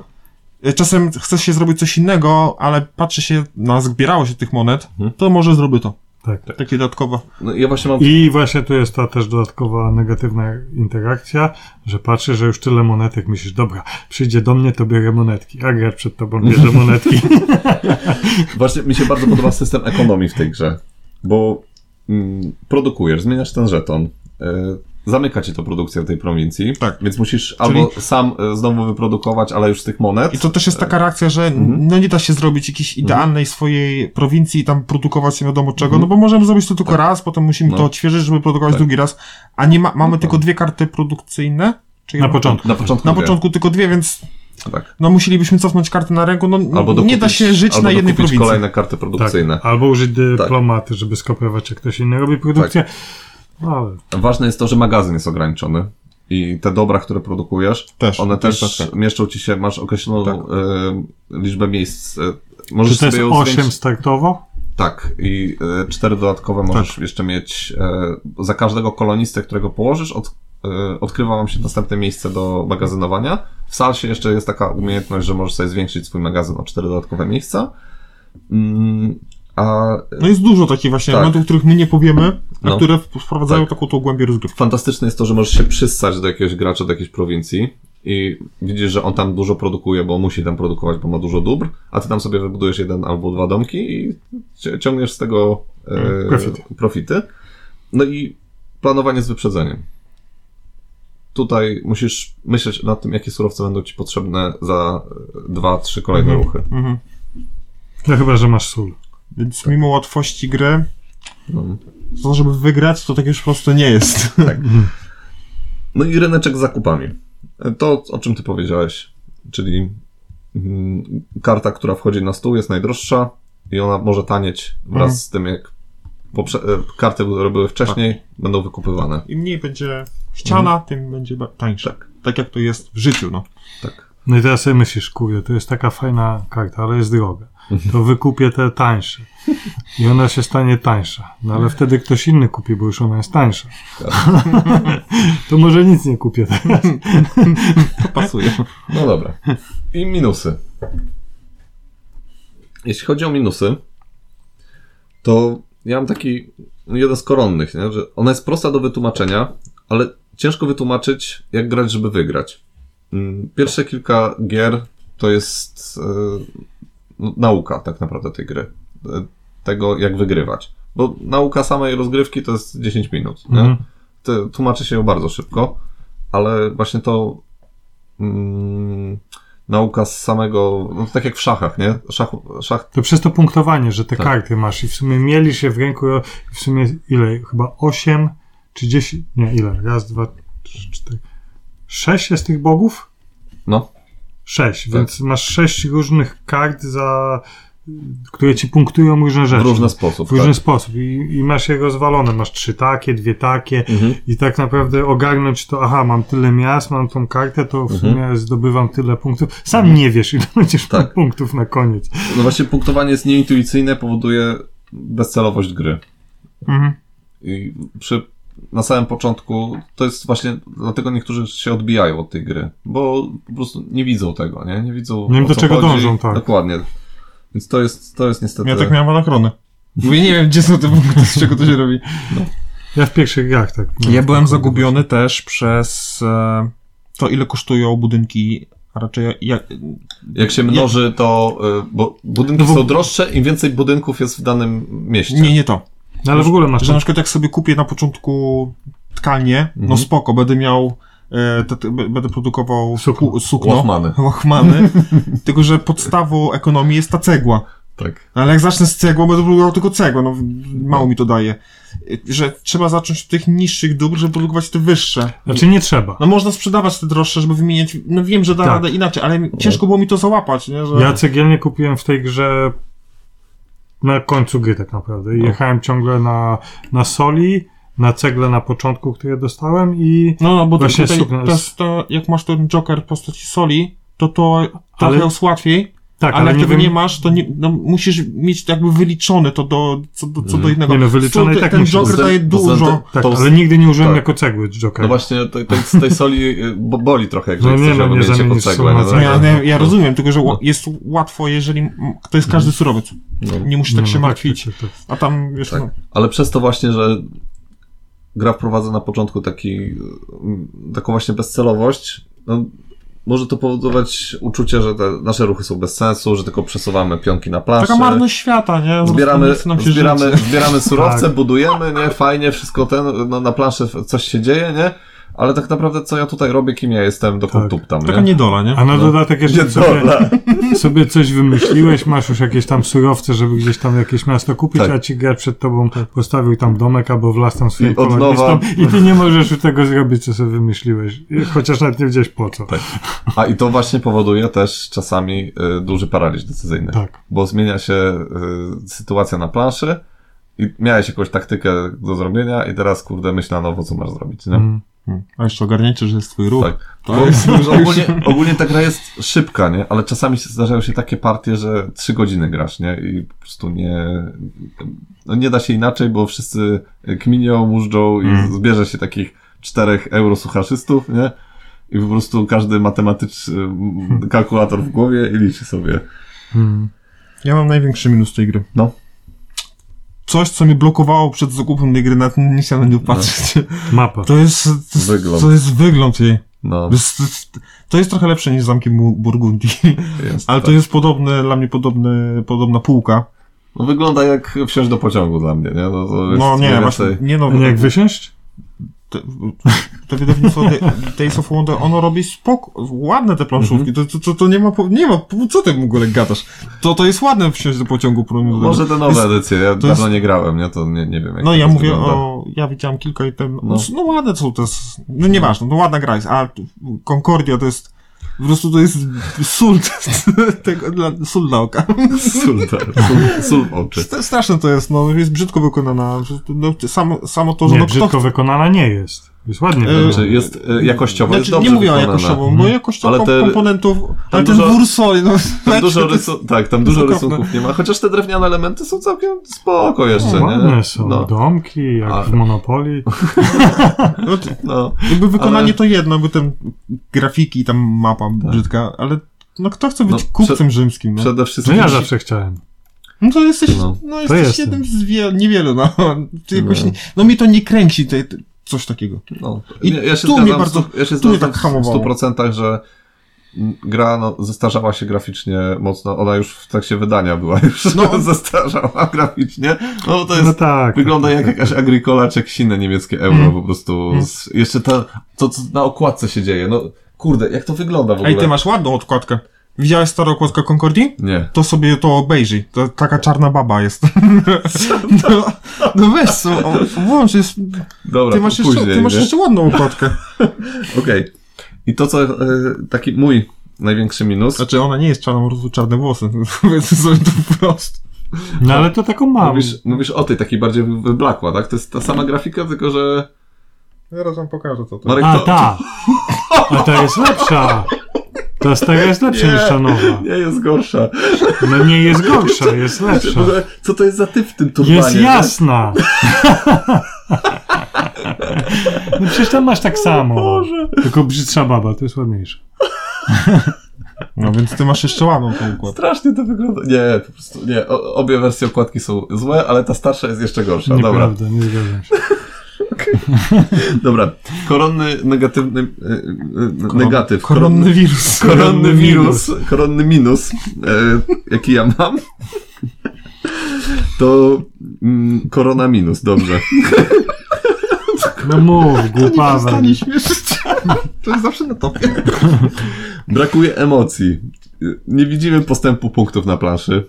E, Czasem chce się zrobić coś innego, ale patrzy się, na zbierało się tych monet, Mhm. to może zrobię to. Tak. Takie dodatkowe. No, ja właśnie mam I właśnie tu jest ta też dodatkowa negatywna interakcja, że patrzysz, że już tyle monetek, myślisz, dobra, przyjdzie do mnie, to bierę monetki, a gracz przed tobą bierze monetki. Właśnie mi się bardzo podoba system ekonomii w tej grze, bo mm, produkujesz, zmieniasz ten żeton, y, zamyka ci to produkcja w tej prowincji, Tak. więc musisz albo sam y, znowu wyprodukować, ale już z tych monet. I to też jest taka reakcja, że Mhm. no nie da się zrobić jakiejś idealnej swojej prowincji i tam produkować nie wiadomo czego, Mhm. no bo możemy zrobić to tylko raz, potem musimy No. to odświeżyć, żeby produkować Tak. drugi raz, a nie ma, mamy No tylko tak. dwie karty produkcyjne. Czy Na początku. Na początku Na początku tylko dwie, więc Tak. no musielibyśmy cofnąć karty na ręku, no Albo nie dokupić, da się żyć albo na jednej dokupić prowincji. kolejne karty produkcyjne. Tak. Albo użyć dyplomaty, żeby skopiować, jak ktoś inny robi produkcję. No, Ważne jest to, że magazyn jest ograniczony. I te dobra, które produkujesz, Też, one też, też tak, tak. mieszczą ci się, masz określoną y, liczbę miejsc. Y, możesz czy to jest sobie ją 8 zwiększyć- startowo? Tak, i y, cztery dodatkowe możesz jeszcze mieć. Y, za każdego kolonistę, którego położysz, od, odkrywa wam się następne miejsce do magazynowania. W Salsie jeszcze jest taka umiejętność, że możesz sobie zwiększyć swój magazyn o cztery dodatkowe miejsca. Mm, a No jest dużo takich właśnie Tak. elementów, których my nie powiemy, a No. które wprowadzają Tak. taką tą głębię rozgrywki. fantastyczne jest to, że możesz się przyssać do jakiegoś gracza, do jakiejś prowincji i widzisz, że on tam dużo produkuje, bo musi tam produkować, bo ma dużo dóbr, a ty tam sobie wybudujesz jeden albo dwa domki i ci- ciągniesz z tego e, Profity. profity. No i planowanie z wyprzedzeniem. Tutaj musisz myśleć nad tym, jakie surowce będą ci potrzebne za e, dwa, trzy kolejne Mhm. ruchy. Mhm. No chyba, że masz sól. Więc mimo łatwości gry, No. to żeby wygrać, to tak już po prostu nie jest. Tak. No i ryneczek z zakupami. To, o czym ty powiedziałeś, czyli mm, karta, która wchodzi na stół jest najdroższa i ona może tanieć wraz Mhm. z tym, jak poprze- e, karty, które były wcześniej, będą wykupywane. Im mniej będzie ściana, tym będzie tańsze. Tak. Tak jak to jest w życiu, no. Tak. No i teraz sobie myślisz, kurde, to jest taka fajna karta, ale jest droga. To wykupię te tańsze. I ona się stanie tańsza. No ale wtedy ktoś inny kupi, bo już ona jest tańsza. to może nic nie kupię teraz. To pasuje. No dobra. I minusy. Jeśli chodzi o minusy, to ja mam taki jeden z koronnych, nie? że ona jest prosta do wytłumaczenia, ale ciężko wytłumaczyć, jak grać, żeby wygrać. Mm, Pierwsze kilka gier to jest no, nauka tak naprawdę tej gry. E, Tego, jak wygrywać. Bo nauka samej rozgrywki to jest 10 minut. Nie? Mhm. Te- Tłumaczy się ją bardzo szybko, ale właśnie to mm, nauka z samego, no tak jak w szachach, nie? Szach, szach To przez to punktowanie, że te Tak. karty masz i w sumie mieli się w ręku i w sumie ile? Chyba 8 czy 10, nie ile? Raz, dwa, trzy, cztery. Sześć jest tych bogów? no, Sześć, Tak. więc masz sześć różnych kart, za, które ci punktują różne w rzeczy. różny sposób. w różny tak. sposób I, i masz je rozwalone. Masz trzy takie, dwie takie Mhm. i tak naprawdę ogarnąć to, aha, mam tyle miast, mam tą kartę, to w Mhm. sumie zdobywam tyle punktów. Sam nie wiesz, ile będziesz Tak. punktów na koniec. No właśnie punktowanie jest nieintuicyjne, powoduje bezcelowość gry. Mhm. I przy, na samym początku to jest właśnie, dlatego niektórzy się odbijają od tej gry, bo po prostu nie widzą tego, nie? Nie widzą Nie wiem, o do co czego chodzi. dążą, tak. Dokładnie. Więc to jest, to jest niestety... Ja tak miałem anachrony. Mówię, nie wiem, gdzie są te punkty, z czego to się robi. Ja w pierwszych grach tak. no, Ja byłem zagubiony też przez e, to, ile kosztują budynki, a raczej jak, Jak się mnoży, to. y, Bo budynki No bo- są droższe, im więcej budynków jest w danym mieście. Nie, nie to. No ale w ogóle masz Że na przykład jak sobie kupię na początku tkalnię, no Mhm. spoko, będę miał, e, te, te, b- będę produkował Sukno. Łachmany. łachmany, tylko że podstawą ekonomii jest ta cegła. Tak. No ale jak zacznę z cegłą, będę produkował tylko cegłę, no mało mi to daje. Że trzeba zacząć od tych niższych dóbr, żeby produkować te wyższe. Znaczy nie trzeba. No można sprzedawać te droższe, żeby wymieniać, no wiem, że da Tak. radę inaczej, ale ciężko było mi to załapać, nie? Że... Ja cegielnie kupiłem w tej grze na końcu gry tak naprawdę. No. Jechałem ciągle na, na soli, na cegle na początku, które dostałem i No, no bo Właśnie tutaj, sukno to, jak masz ten Joker w postaci soli, to to trochę Ale- jest łatwiej, tak, ale, jak nie tego wiem, nie masz, to nie, no, musisz mieć jakby wyliczone to do, co, do, co do innego. Nie no, wyliczone Tu i tak ten. Joker Bo daje dużo. Tak, to- ale nigdy nie użyłem tak. jako cegły Jokera. No właśnie, tej, tej, z tej soli y, bo boli trochę, jak No nie, chcesz no, nie zamienisz no. Ja, ja, ja no. rozumiem, tylko że No. jest łatwo, jeżeli to jest każdy surowiec. No. Nie musisz tak No, się no, martwić. tak, tak, tak. A tam, wiesz, Tak. no, Ale przez to właśnie, że gra wprowadza na początku taki, mm, taką właśnie bezcelowość, no, może to powodować uczucie, że te nasze ruchy są bez sensu, że tylko przesuwamy pionki na planszę. taka marność świata, nie? Zbieramy, zbieramy, zbieramy surowce, Tak. budujemy, nie, fajnie, wszystko ten, no, na planszy coś się dzieje, nie? Ale tak naprawdę co ja tutaj robię, kim ja jestem, dokąd Tak. tuptam, Taka nie? niedola, nie? A na No. dodatek jeszcze sobie, sobie coś wymyśliłeś, masz już jakieś tam surowce, żeby gdzieś tam jakieś miasto kupić, Tak. a ci gracz przed tobą postawił tam domek albo wlazł tam swoim nowa- i ty nie możesz już tego zrobić, co sobie wymyśliłeś. Chociaż nawet nie wiedziałeś po co. Tak. A i to właśnie powoduje też czasami y, duży paraliż decyzyjny. Tak. Bo zmienia się y, sytuacja na planszy i miałeś jakąś taktykę do zrobienia i teraz, kurde, myśl na nowo, co masz zrobić, nie? Mm. Hmm. A jeszcze ogarnięcie, że jest twój ruch. Tak. To jest ogólnie, ogólnie ta gra jest szybka, nie? Ale czasami zdarzają się takie partie, że trzy godziny grasz, nie? I po prostu nie... No nie da się inaczej, bo wszyscy kminią, mużdżą i Mm. zbierze się takich czterech eurosuchaszystów, nie? I po prostu każdy matematyczny kalkulator w głowie i liczy sobie. Mm. Ja mam największy minus tej gry. No. Coś, co mnie blokowało przed zakupem tej gry, na nie chciałem na nią patrzeć. Mapa. To jest, to jest, Wygląd. to jest wygląd jej. No, To jest, to jest, to jest trochę lepsze niż zamkiem Bu- Burgundii. jest, Ale tak. to jest podobne, dla mnie podobne, podobna półka. No wygląda jak wsiąść do pociągu dla mnie, nie? No, to jest No nie, właśnie, nie no. Jak wysiąść? Te, to wydawnictwo Days of Wonder, ono robi spoko, ładne te planszówki, to, to, to, to nie ma, nie ma, co ty w ogóle gadasz? To, to jest ładne wsiąść do pociągu. próbując- Może te nowe edycje, ja dawno jest- nie grałem, nie? To nie, nie wiem jak No ja mówię wygląda. o, ja widziałem kilka i ten, no, No. no ładne są to jest, no nieważne, no ładna gra jest, a Concordia to jest, po prostu to jest sól tego, dla, sól dla oka. Sól, tak, sól, sól oczy. St- Straszne to jest, no jest brzydko wykonana, no, samo, samo to, że Nie, no brzydko kto... wykonana nie jest. Jest ładnie E. Znaczy jest e, jakościowo, jest Znaczy, dobrze nie mówię o wykonane. jakościowo, Mhm. bo jakościowo Ale te- komponentów, ale ten dużo- wór soli, no... Tam dużo, jest- rysu- tak, tam dużo jest rysunków nie ma, chociaż te drewniane elementy są całkiem spoko jeszcze, No, nie? ładne są No, domki, jak A- w Monopolii. no, to- no. jakby wykonanie Ale- to jedno, by ten grafiki, tam mapa brzydka, ale no kto chce być No, kupcem rzymskim, no? Przede No wszystkim... ja zawsze chciałem. No to jesteś, No. no, jesteś jestem. jednym z wie, niewielu, no. Ty jakoś No. nie, no mnie to nie kręci, te, coś takiego. No, I ja się tu mnie bardzo- w ja się tu mnie tak w hamowało. 100%, że gra no, zestarzała się graficznie mocno, ona już w trakcie wydania była już No. zestarzała graficznie, no to jest, No tak. wygląda jak jakaś Agricola czy jakieś inne niemieckie euro Mm. po prostu, z, jeszcze ta, to co na okładce się dzieje, no kurde, jak to wygląda w ogóle? Ej, ty masz ładną odkładkę. Widziałeś starą okładkę Concordii? Nie. To sobie to obejrzyj. To taka czarna baba jest. no, no weź, włącz, jest, Dobra, ty masz, to jeszcze, później, ty masz nie? jeszcze ładną okładkę. Okej. I to, co e, taki mój największy minus, Znaczy, ona nie jest czarna, po prostu czarne włosy. Powiedzmy sobie to wprost. No ale to taką mam. mówisz, mówisz o tej takiej bardziej wyblakła, tak? To jest ta sama grafika, tylko że... Zaraz wam pokażę, co to Marek, A, to, ta. A ta jest lepsza. Ta stara jest lepsza Nie. niż ta nowa. Nie jest gorsza. No nie jest gorsza, jest lepsza. Co to jest za typ w tym turbanie? Jest nie? jasna. No przecież tam masz tak samo. Tylko brzydsza baba, to jest ładniejsza. No więc ty masz jeszcze ładną tą układkę. Strasznie to wygląda. Nie, po prostu nie. O, obie wersje okładki są złe, ale ta starsza jest jeszcze gorsza. Dobra, Nieprawda, nie zgadzam się. dobra. Koronny negatywny e, e, negatyw. Koronny wirus. koronny wirus, koronny minus, e, jaki ja mam, to mm, korona minus, dobrze. No mów, głupawa. Przestanie śmieszyć. To jest zawsze na topie. Brakuje emocji. Nie widzimy postępu punktów na planszy.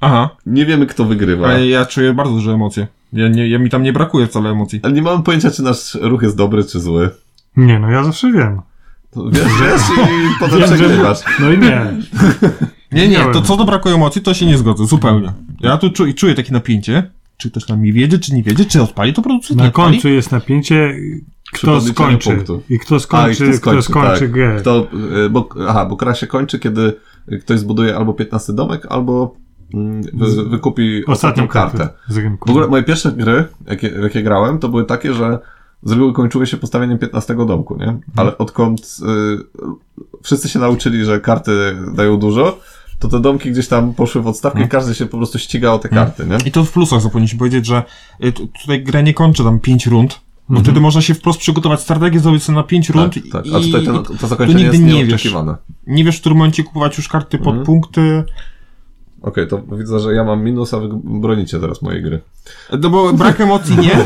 Aha. Nie wiemy, kto wygrywa. Ale ja czuję bardzo duże emocje. Ja, nie, ja mi tam nie brakuje wcale emocji. Ale nie mamy pojęcia, czy nasz ruch jest dobry, czy zły. Nie, no ja zawsze wiem. To wiesz, wiesz i potem przegrywasz. No i nie. Nie, nie, to co do brakuje emocji, to się nie zgodzę, zupełnie. Ja tu czu, czuję takie napięcie. Czy ktoś na mnie wiedzie, czy nie wiedzie, czy odpali to producent? Na nie odpali? końcu jest napięcie, kto skończy. punktów. I kto A, i skończy, kto skończy tak. grę. Kto, y, bo, aha, bo gra się kończy, kiedy ktoś zbuduje albo 15 domek, albo wy, wykupi ostatnią kartę. kartę z rynku. W ogóle moje pierwsze gry, jakie, w jakie grałem, to były takie, że z reguły kończyły się postawieniem 15 domku, nie? Ale odkąd y, wszyscy się nauczyli, że karty dają dużo, to te domki gdzieś tam poszły w odstawkę i każdy się po prostu ściga o te karty, nie? I to w plusach co powinniśmy powiedzieć, że y, tu- tutaj grę nie kończy tam 5 rund, bo Mhm. wtedy można się wprost przygotować strategię, zrobić sobie na 5 rund Tak, tak. i A tutaj ten, to zakończenie jest nie wiesz. nieoczekiwane. nie wiesz w którym momencie kupować już karty pod Mhm. punkty. Okej, to widzę, że ja mam minus, a wy bronicie teraz mojej gry. No bo brak emocji nie,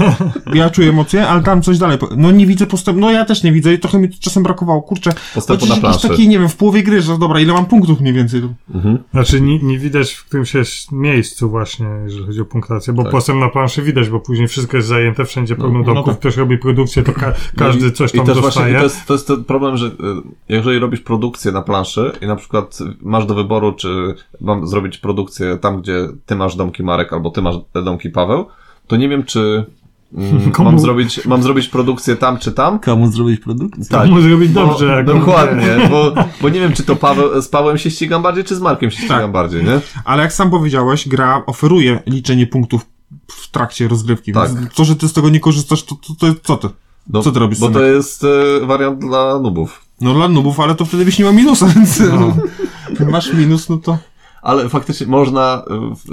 ja czuję emocje, ale tam coś dalej. No nie widzę postępu, no ja też nie widzę i trochę mi czasem brakowało, kurczę. Postępu na planszy. taki, nie wiem, w połowie gry, że dobra, ile mam punktów mniej więcej. Mhm. Znaczy nie, nie widać w którymś miejscu właśnie, jeżeli chodzi o punktację, bo Tak. postęp na planszy widać, bo później wszystko jest zajęte, wszędzie pełno no domków, tak. ktoś robi produkcję, to ka każdy No i- coś i tam też dostaje. Właśnie, i to, jest, to jest ten problem, że y, jeżeli robisz produkcję na planszy i na przykład masz do wyboru, czy mam zrobić produkcję tam, gdzie ty masz domki Marek, albo ty masz domki Paweł, to nie wiem, czy mm, Komu? mam, zrobić, mam zrobić produkcję tam, czy tam. Komu zrobić produkt? Tak. Mu zrobić Bo- dobrze. jak on dokładnie, bo, bo nie wiem, czy to Paweł, z Pawłem się ścigam bardziej, czy z Markiem się ścigam Tak. bardziej, nie? Ale jak sam powiedziałeś, gra oferuje liczenie punktów w trakcie rozgrywki, Tak. więc to, że ty z tego nie korzystasz, to, to, to co ty? No, Co ty robisz, Bo to jest e, wariant dla nubów. No dla nubów, ale to wtedy byś nie ma minusa, więc No. jak masz minus, no to... Ale faktycznie można,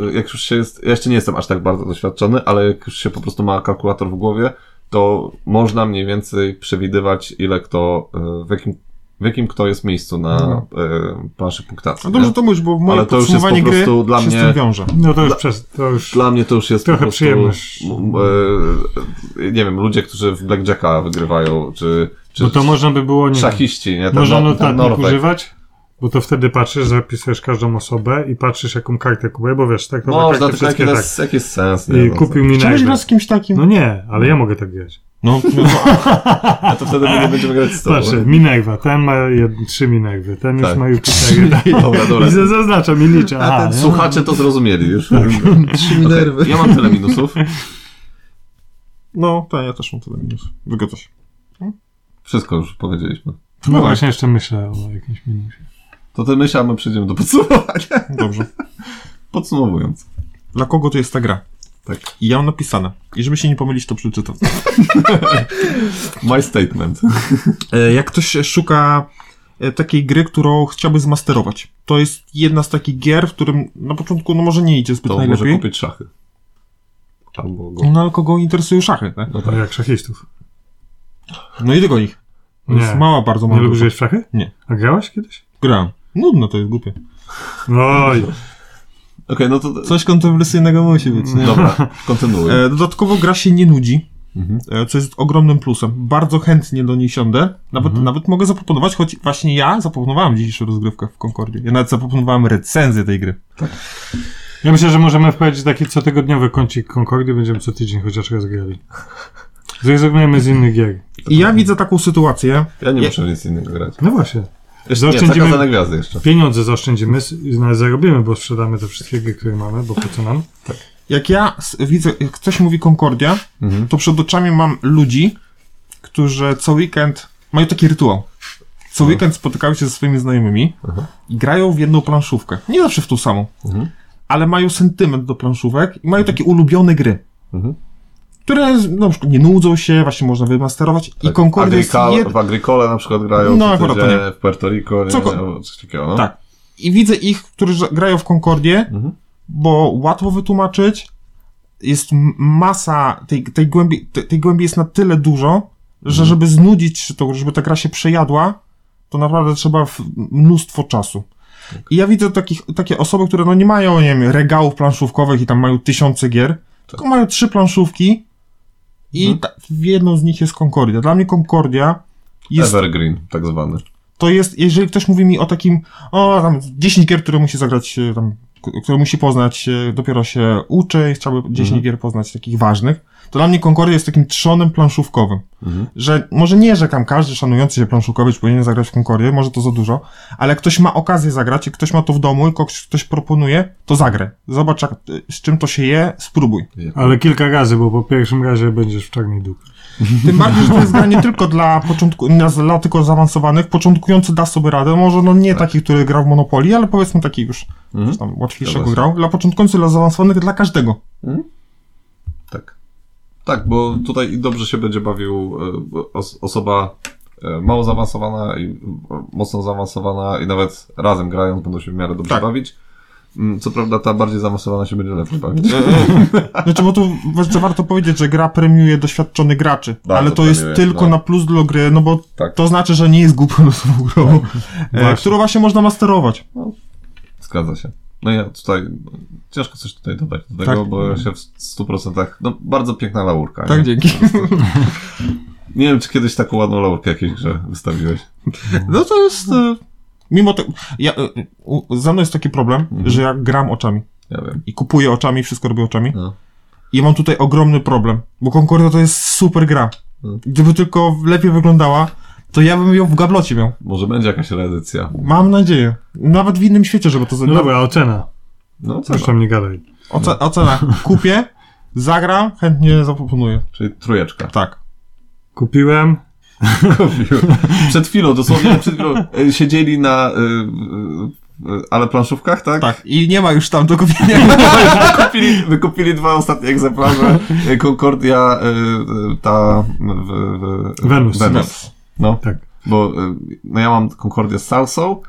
y, jak już się jest, ja jeszcze nie jestem aż tak bardzo doświadczony, ale jak już się po prostu ma kalkulator w głowie, to można mniej więcej przewidywać, ile kto, y, w jakim, w jakim kto jest miejscu na No. planszy punktacji. No dobrze, to mówisz, bo moje Ale to już jest po gry prostu dla się mnie- z tym wiąże. No to już przez, to już Dla mnie to już jest Trochę po prostu, przyjemność. m, nie wiem, ludzie, którzy w Blackjacka wygrywają, czy, czy Bo to można by było, nie szachiści, nie? Ten Można no- ten notatnik Norweg. używać? Bo to wtedy patrzysz, zapisujesz każdą osobę i patrzysz, jaką kartę kupuje, bo wiesz, tak to Można, jaki wszystkie jest, jaki jest sens, nie? tak. I No, kupił mi Chciałeś grać z kimś takim? No nie, ale ja mogę tak grać. No, A to wtedy my nie będziemy grać z tobą. Patrzę, Minerva, ten ma jed, trzy Minerwy, ten już Tak. ma Jupitery. Dobra, dobra. I za- zaznaczam i liczę. A ten słuchacze to zrozumieli już. Trzy Okej, Ja mam tyle minusów. No, tak, ja też mam tyle minus. Zgadza się. Wszystko już powiedzieliśmy. No właśnie jeszcze myślę o jakimś minusie. To ty myśl, a my przejdziemy do podsumowania. Dobrze. Podsumowując. Dla kogo to jest ta gra? Tak. I ja mam napisane. I żeby się nie pomylić, to przeczytam. My statement. E, Jak ktoś szuka e, takiej gry, którą chciałby zmasterować. To jest jedna z takich gier, w którym na początku no może nie idzie zbyt To może najlepiej. kupić szachy. Albo go. No ale kogo interesują szachy, tak? No No tak. jak szachistów. No i tylko ich. To Nie. jest mała, bardzo Nie mała. lubisz grupa. grać w szachy? Nie. A grałeś kiedyś? Grałem. Nudno to jest głupie. Oj, Okej, no to... Coś kontrowersyjnego musi być, nie? Dobra, kontynuuj. E, dodatkowo gra się nie nudzi, Mhm. e, co jest ogromnym plusem. Bardzo chętnie do niej siądę. Nawet, nawet mogę zaproponować, choć właśnie ja zaproponowałem dzisiejszą rozgrywkę w Concordzie. Ja nawet zaproponowałem recenzję tej gry. ja myślę, że możemy wprowadzić taki cotygodniowy kącik Concordy, będziemy co tydzień chociaż raz grali. Zrezygnujemy z innych gier. I ja widzę taką sytuację. Ja nie Ja- muszę nic innego grać. No właśnie. Nie, Zaoszczędzimy- zakazane gwiazdy jeszcze. Pieniądze zaoszczędzimy zarobimy, bo sprzedamy te wszystkie gry, które mamy, bo po co nam? Jak ja widzę, jak ktoś mówi Concordia, Mhm. to przed oczami mam ludzi, którzy co weekend mają taki rytuał. Co No. weekend spotykają się ze swoimi znajomymi Aha. i grają w jedną planszówkę. Nie zawsze w tą samą, Mhm. ale mają sentyment do planszówek i mają takie ulubione gry. Które na przykład nie nudzą się, właśnie można wymasterować. I Tak, Concordia jest Agrica- jed... W Agricole na przykład grają, No, akurat nie. w Puerto Rico, nie, Co albo coś takiego, no. Tak. I widzę ich, którzy grają w Concordię, Mhm. bo łatwo wytłumaczyć, jest masa, tej, tej, głębi, tej, tej głębi jest na tyle dużo, że Mhm. żeby znudzić się to, żeby ta gra się przejadła, to naprawdę trzeba mnóstwo czasu. Tak. I ja widzę takich, takie osoby, które no nie mają, nie wiem, regałów planszówkowych i tam mają tysiące gier, tylko mają trzy planszówki i Mhm. ta, jedną z nich jest Concordia. Dla mnie Concordia jest Evergreen, tak zwany. to jest, jeżeli ktoś mówi mi o takim, o tam 10 gier, które musi zagrać, e, tam, które musi poznać, e, dopiero się uczy i chciałby 10 Mhm. gier poznać takich ważnych, to dla mnie Concordia jest takim trzonem planszówkowym. Mhm. Że może nie, że tam każdy szanujący się planszówkowiec powinien zagrać w Concordię, może to za dużo, ale jak ktoś ma okazję zagrać, jak ktoś ma to w domu i ktoś, ktoś proponuje, to zagrę. Zobacz, jak, z czym to się je, spróbuj. Ale kilka razy, bo po pierwszym razie będziesz w czarnej dupie. Tym bardziej, że to jest gra nie tylko dla początku, nie dla tylko zaawansowanych, początkujący da sobie radę, może no nie taki, który grał w Monopolii, ale powiedzmy taki już coś tam łatwiejszego grał. Dla początkujących, dla zaawansowanych, dla każdego. Tak. Tak, bo tutaj dobrze się będzie bawił e, os osoba e, mało zaawansowana i e, mocno zaawansowana i nawet razem grając będą się w miarę dobrze Tak. bawić. Mm, Co prawda ta bardziej zaawansowana się będzie lepiej bawić. Znaczy, bo tu jeszcze warto powiedzieć, że gra premiuje doświadczonych graczy, Bardzo ale to jest premiuje, tylko no. na plus dla gry, no bo Tak. to znaczy, że nie jest głupią losową grą, e, Właśnie. którą właśnie można masterować. Zgadza się. No ja tutaj, no, ciężko coś tutaj dodać do tego, Tak. bo ja się w 100%, no bardzo piękna laurka. Tak, nie? dzięki. nie wiem, czy kiedyś taką ładną laurkę jakiejś grze wystawiłeś. No to jest... Mimo tego, ja, ze mną jest taki problem, Mhm. że ja gram oczami Ja wiem. i kupuję oczami, wszystko robię oczami. No. I mam tutaj ogromny problem, bo Concordia to jest super gra. Mm. Gdyby tylko lepiej wyglądała, to ja bym ją w gablocie miał. Może będzie jakaś reedycja. Mam nadzieję. Nawet w innym świecie, żeby to No zrobić. dobra, ocena. No, co tam nie gadaj. Oce, ocena. Kupię, zagram, chętnie zaproponuję. Czyli trójeczka. Tak. Kupiłem. Kupił. Przed chwilą, dosłownie przed chwilą e, siedzieli na, y, y, y, ale planszówkach, tak? Tak. I nie ma już tam do kupienia. Wykupili, wykupili dwa ostatnie egzemplarze. E, Concordia, ta... W, w, Wenus. Wenus. No, Tak. bo y, no ja mam Concordia z salsą,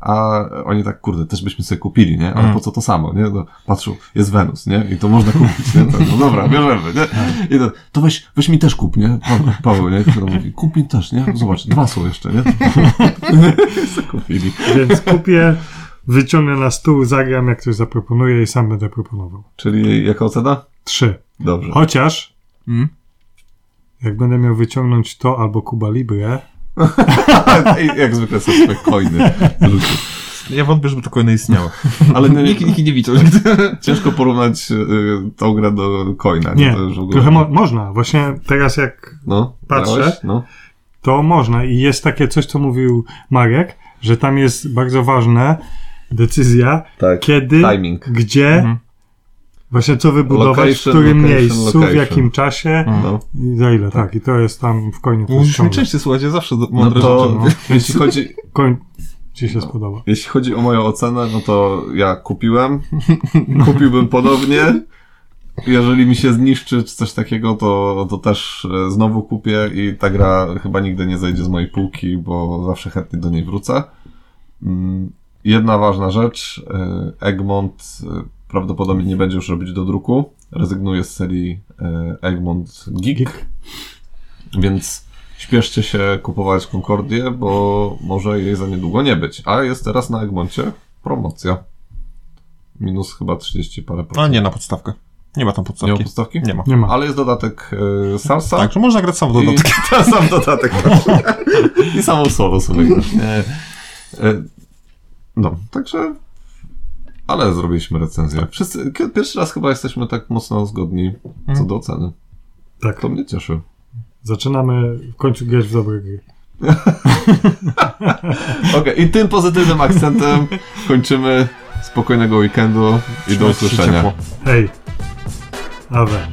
a oni tak, kurde, też byśmy sobie kupili, nie? Ale Mm. po co to samo, nie? No, patrzą, jest Wenus, nie? I to można kupić, nie? No dobra, bierzemy, nie? I to, to weź, weź mi też kup, nie? Pa- Paweł, nie? Który mówi, kup mi też, nie? Zobacz, dwa są jeszcze, nie? Kupili. Więc kupię, wyciągnę na stół, zagram jak ktoś zaproponuje i sam będę proponował. Czyli jaka ocena? Trzy. Dobrze. Chociaż Mm. jak będę miał wyciągnąć to albo Kuba Libre, jak zwykle są swoje coiny. Ja wątpię, żeby to kolejne istniało. Ale nie, Nikt, nikt nie widział ciężko porównać y, tą grę do coina. nie, To już w ogóle- trochę mo- można. Właśnie teraz jak No, patrzę. grałeś? No. to można i jest takie coś, co mówił Marek, że tam jest bardzo ważna decyzja, Tak. kiedy, Timing. gdzie, Mhm. Właśnie co wybudować, Location, w którym location, miejscu, w location. jakim czasie No. i za ile, tak. I to jest tam w końcu. Musisz mi częściej słuchać, ja zawsze No mądre to rzeczy. No. jeśli chodzi, Koń... Ci się spodoba. jeśli chodzi o moją ocenę, no to ja kupiłem. Kupiłbym ponownie. Jeżeli mi się zniszczy czy coś takiego, to, to też e, znowu kupię i ta gra chyba nigdy nie zejdzie z mojej półki, bo zawsze chętnie do niej wrócę. Mm, Jedna ważna rzecz. e, Egmont e, prawdopodobnie nie będzie już robić do druku. Rezygnuje z serii e, Egmont Geek. Geek. Więc śpieszcie się kupować Concordię, bo może jej za niedługo nie być. A jest teraz na Egmoncie promocja. Minus chyba 30 parę A procent. nie na podstawkę. Nie ma tam Nie podstawki. ma podstawki? Nie ma. Nie ma. Ale jest dodatek e, Salsa. Tak, że można grać sam w dodatek. I ten sam dodatek. I samą solo sobie. Nie. E, No, także... Ale zrobiliśmy recenzję. Wszyscy, pierwszy raz chyba jesteśmy tak mocno zgodni co do oceny. Tak. To mnie cieszy. Zaczynamy w końcu grać w dobre gry. Okej, i tym pozytywnym akcentem kończymy spokojnego weekendu i do usłyszenia. Hej. Awe.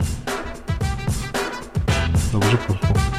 Dobrze poszło.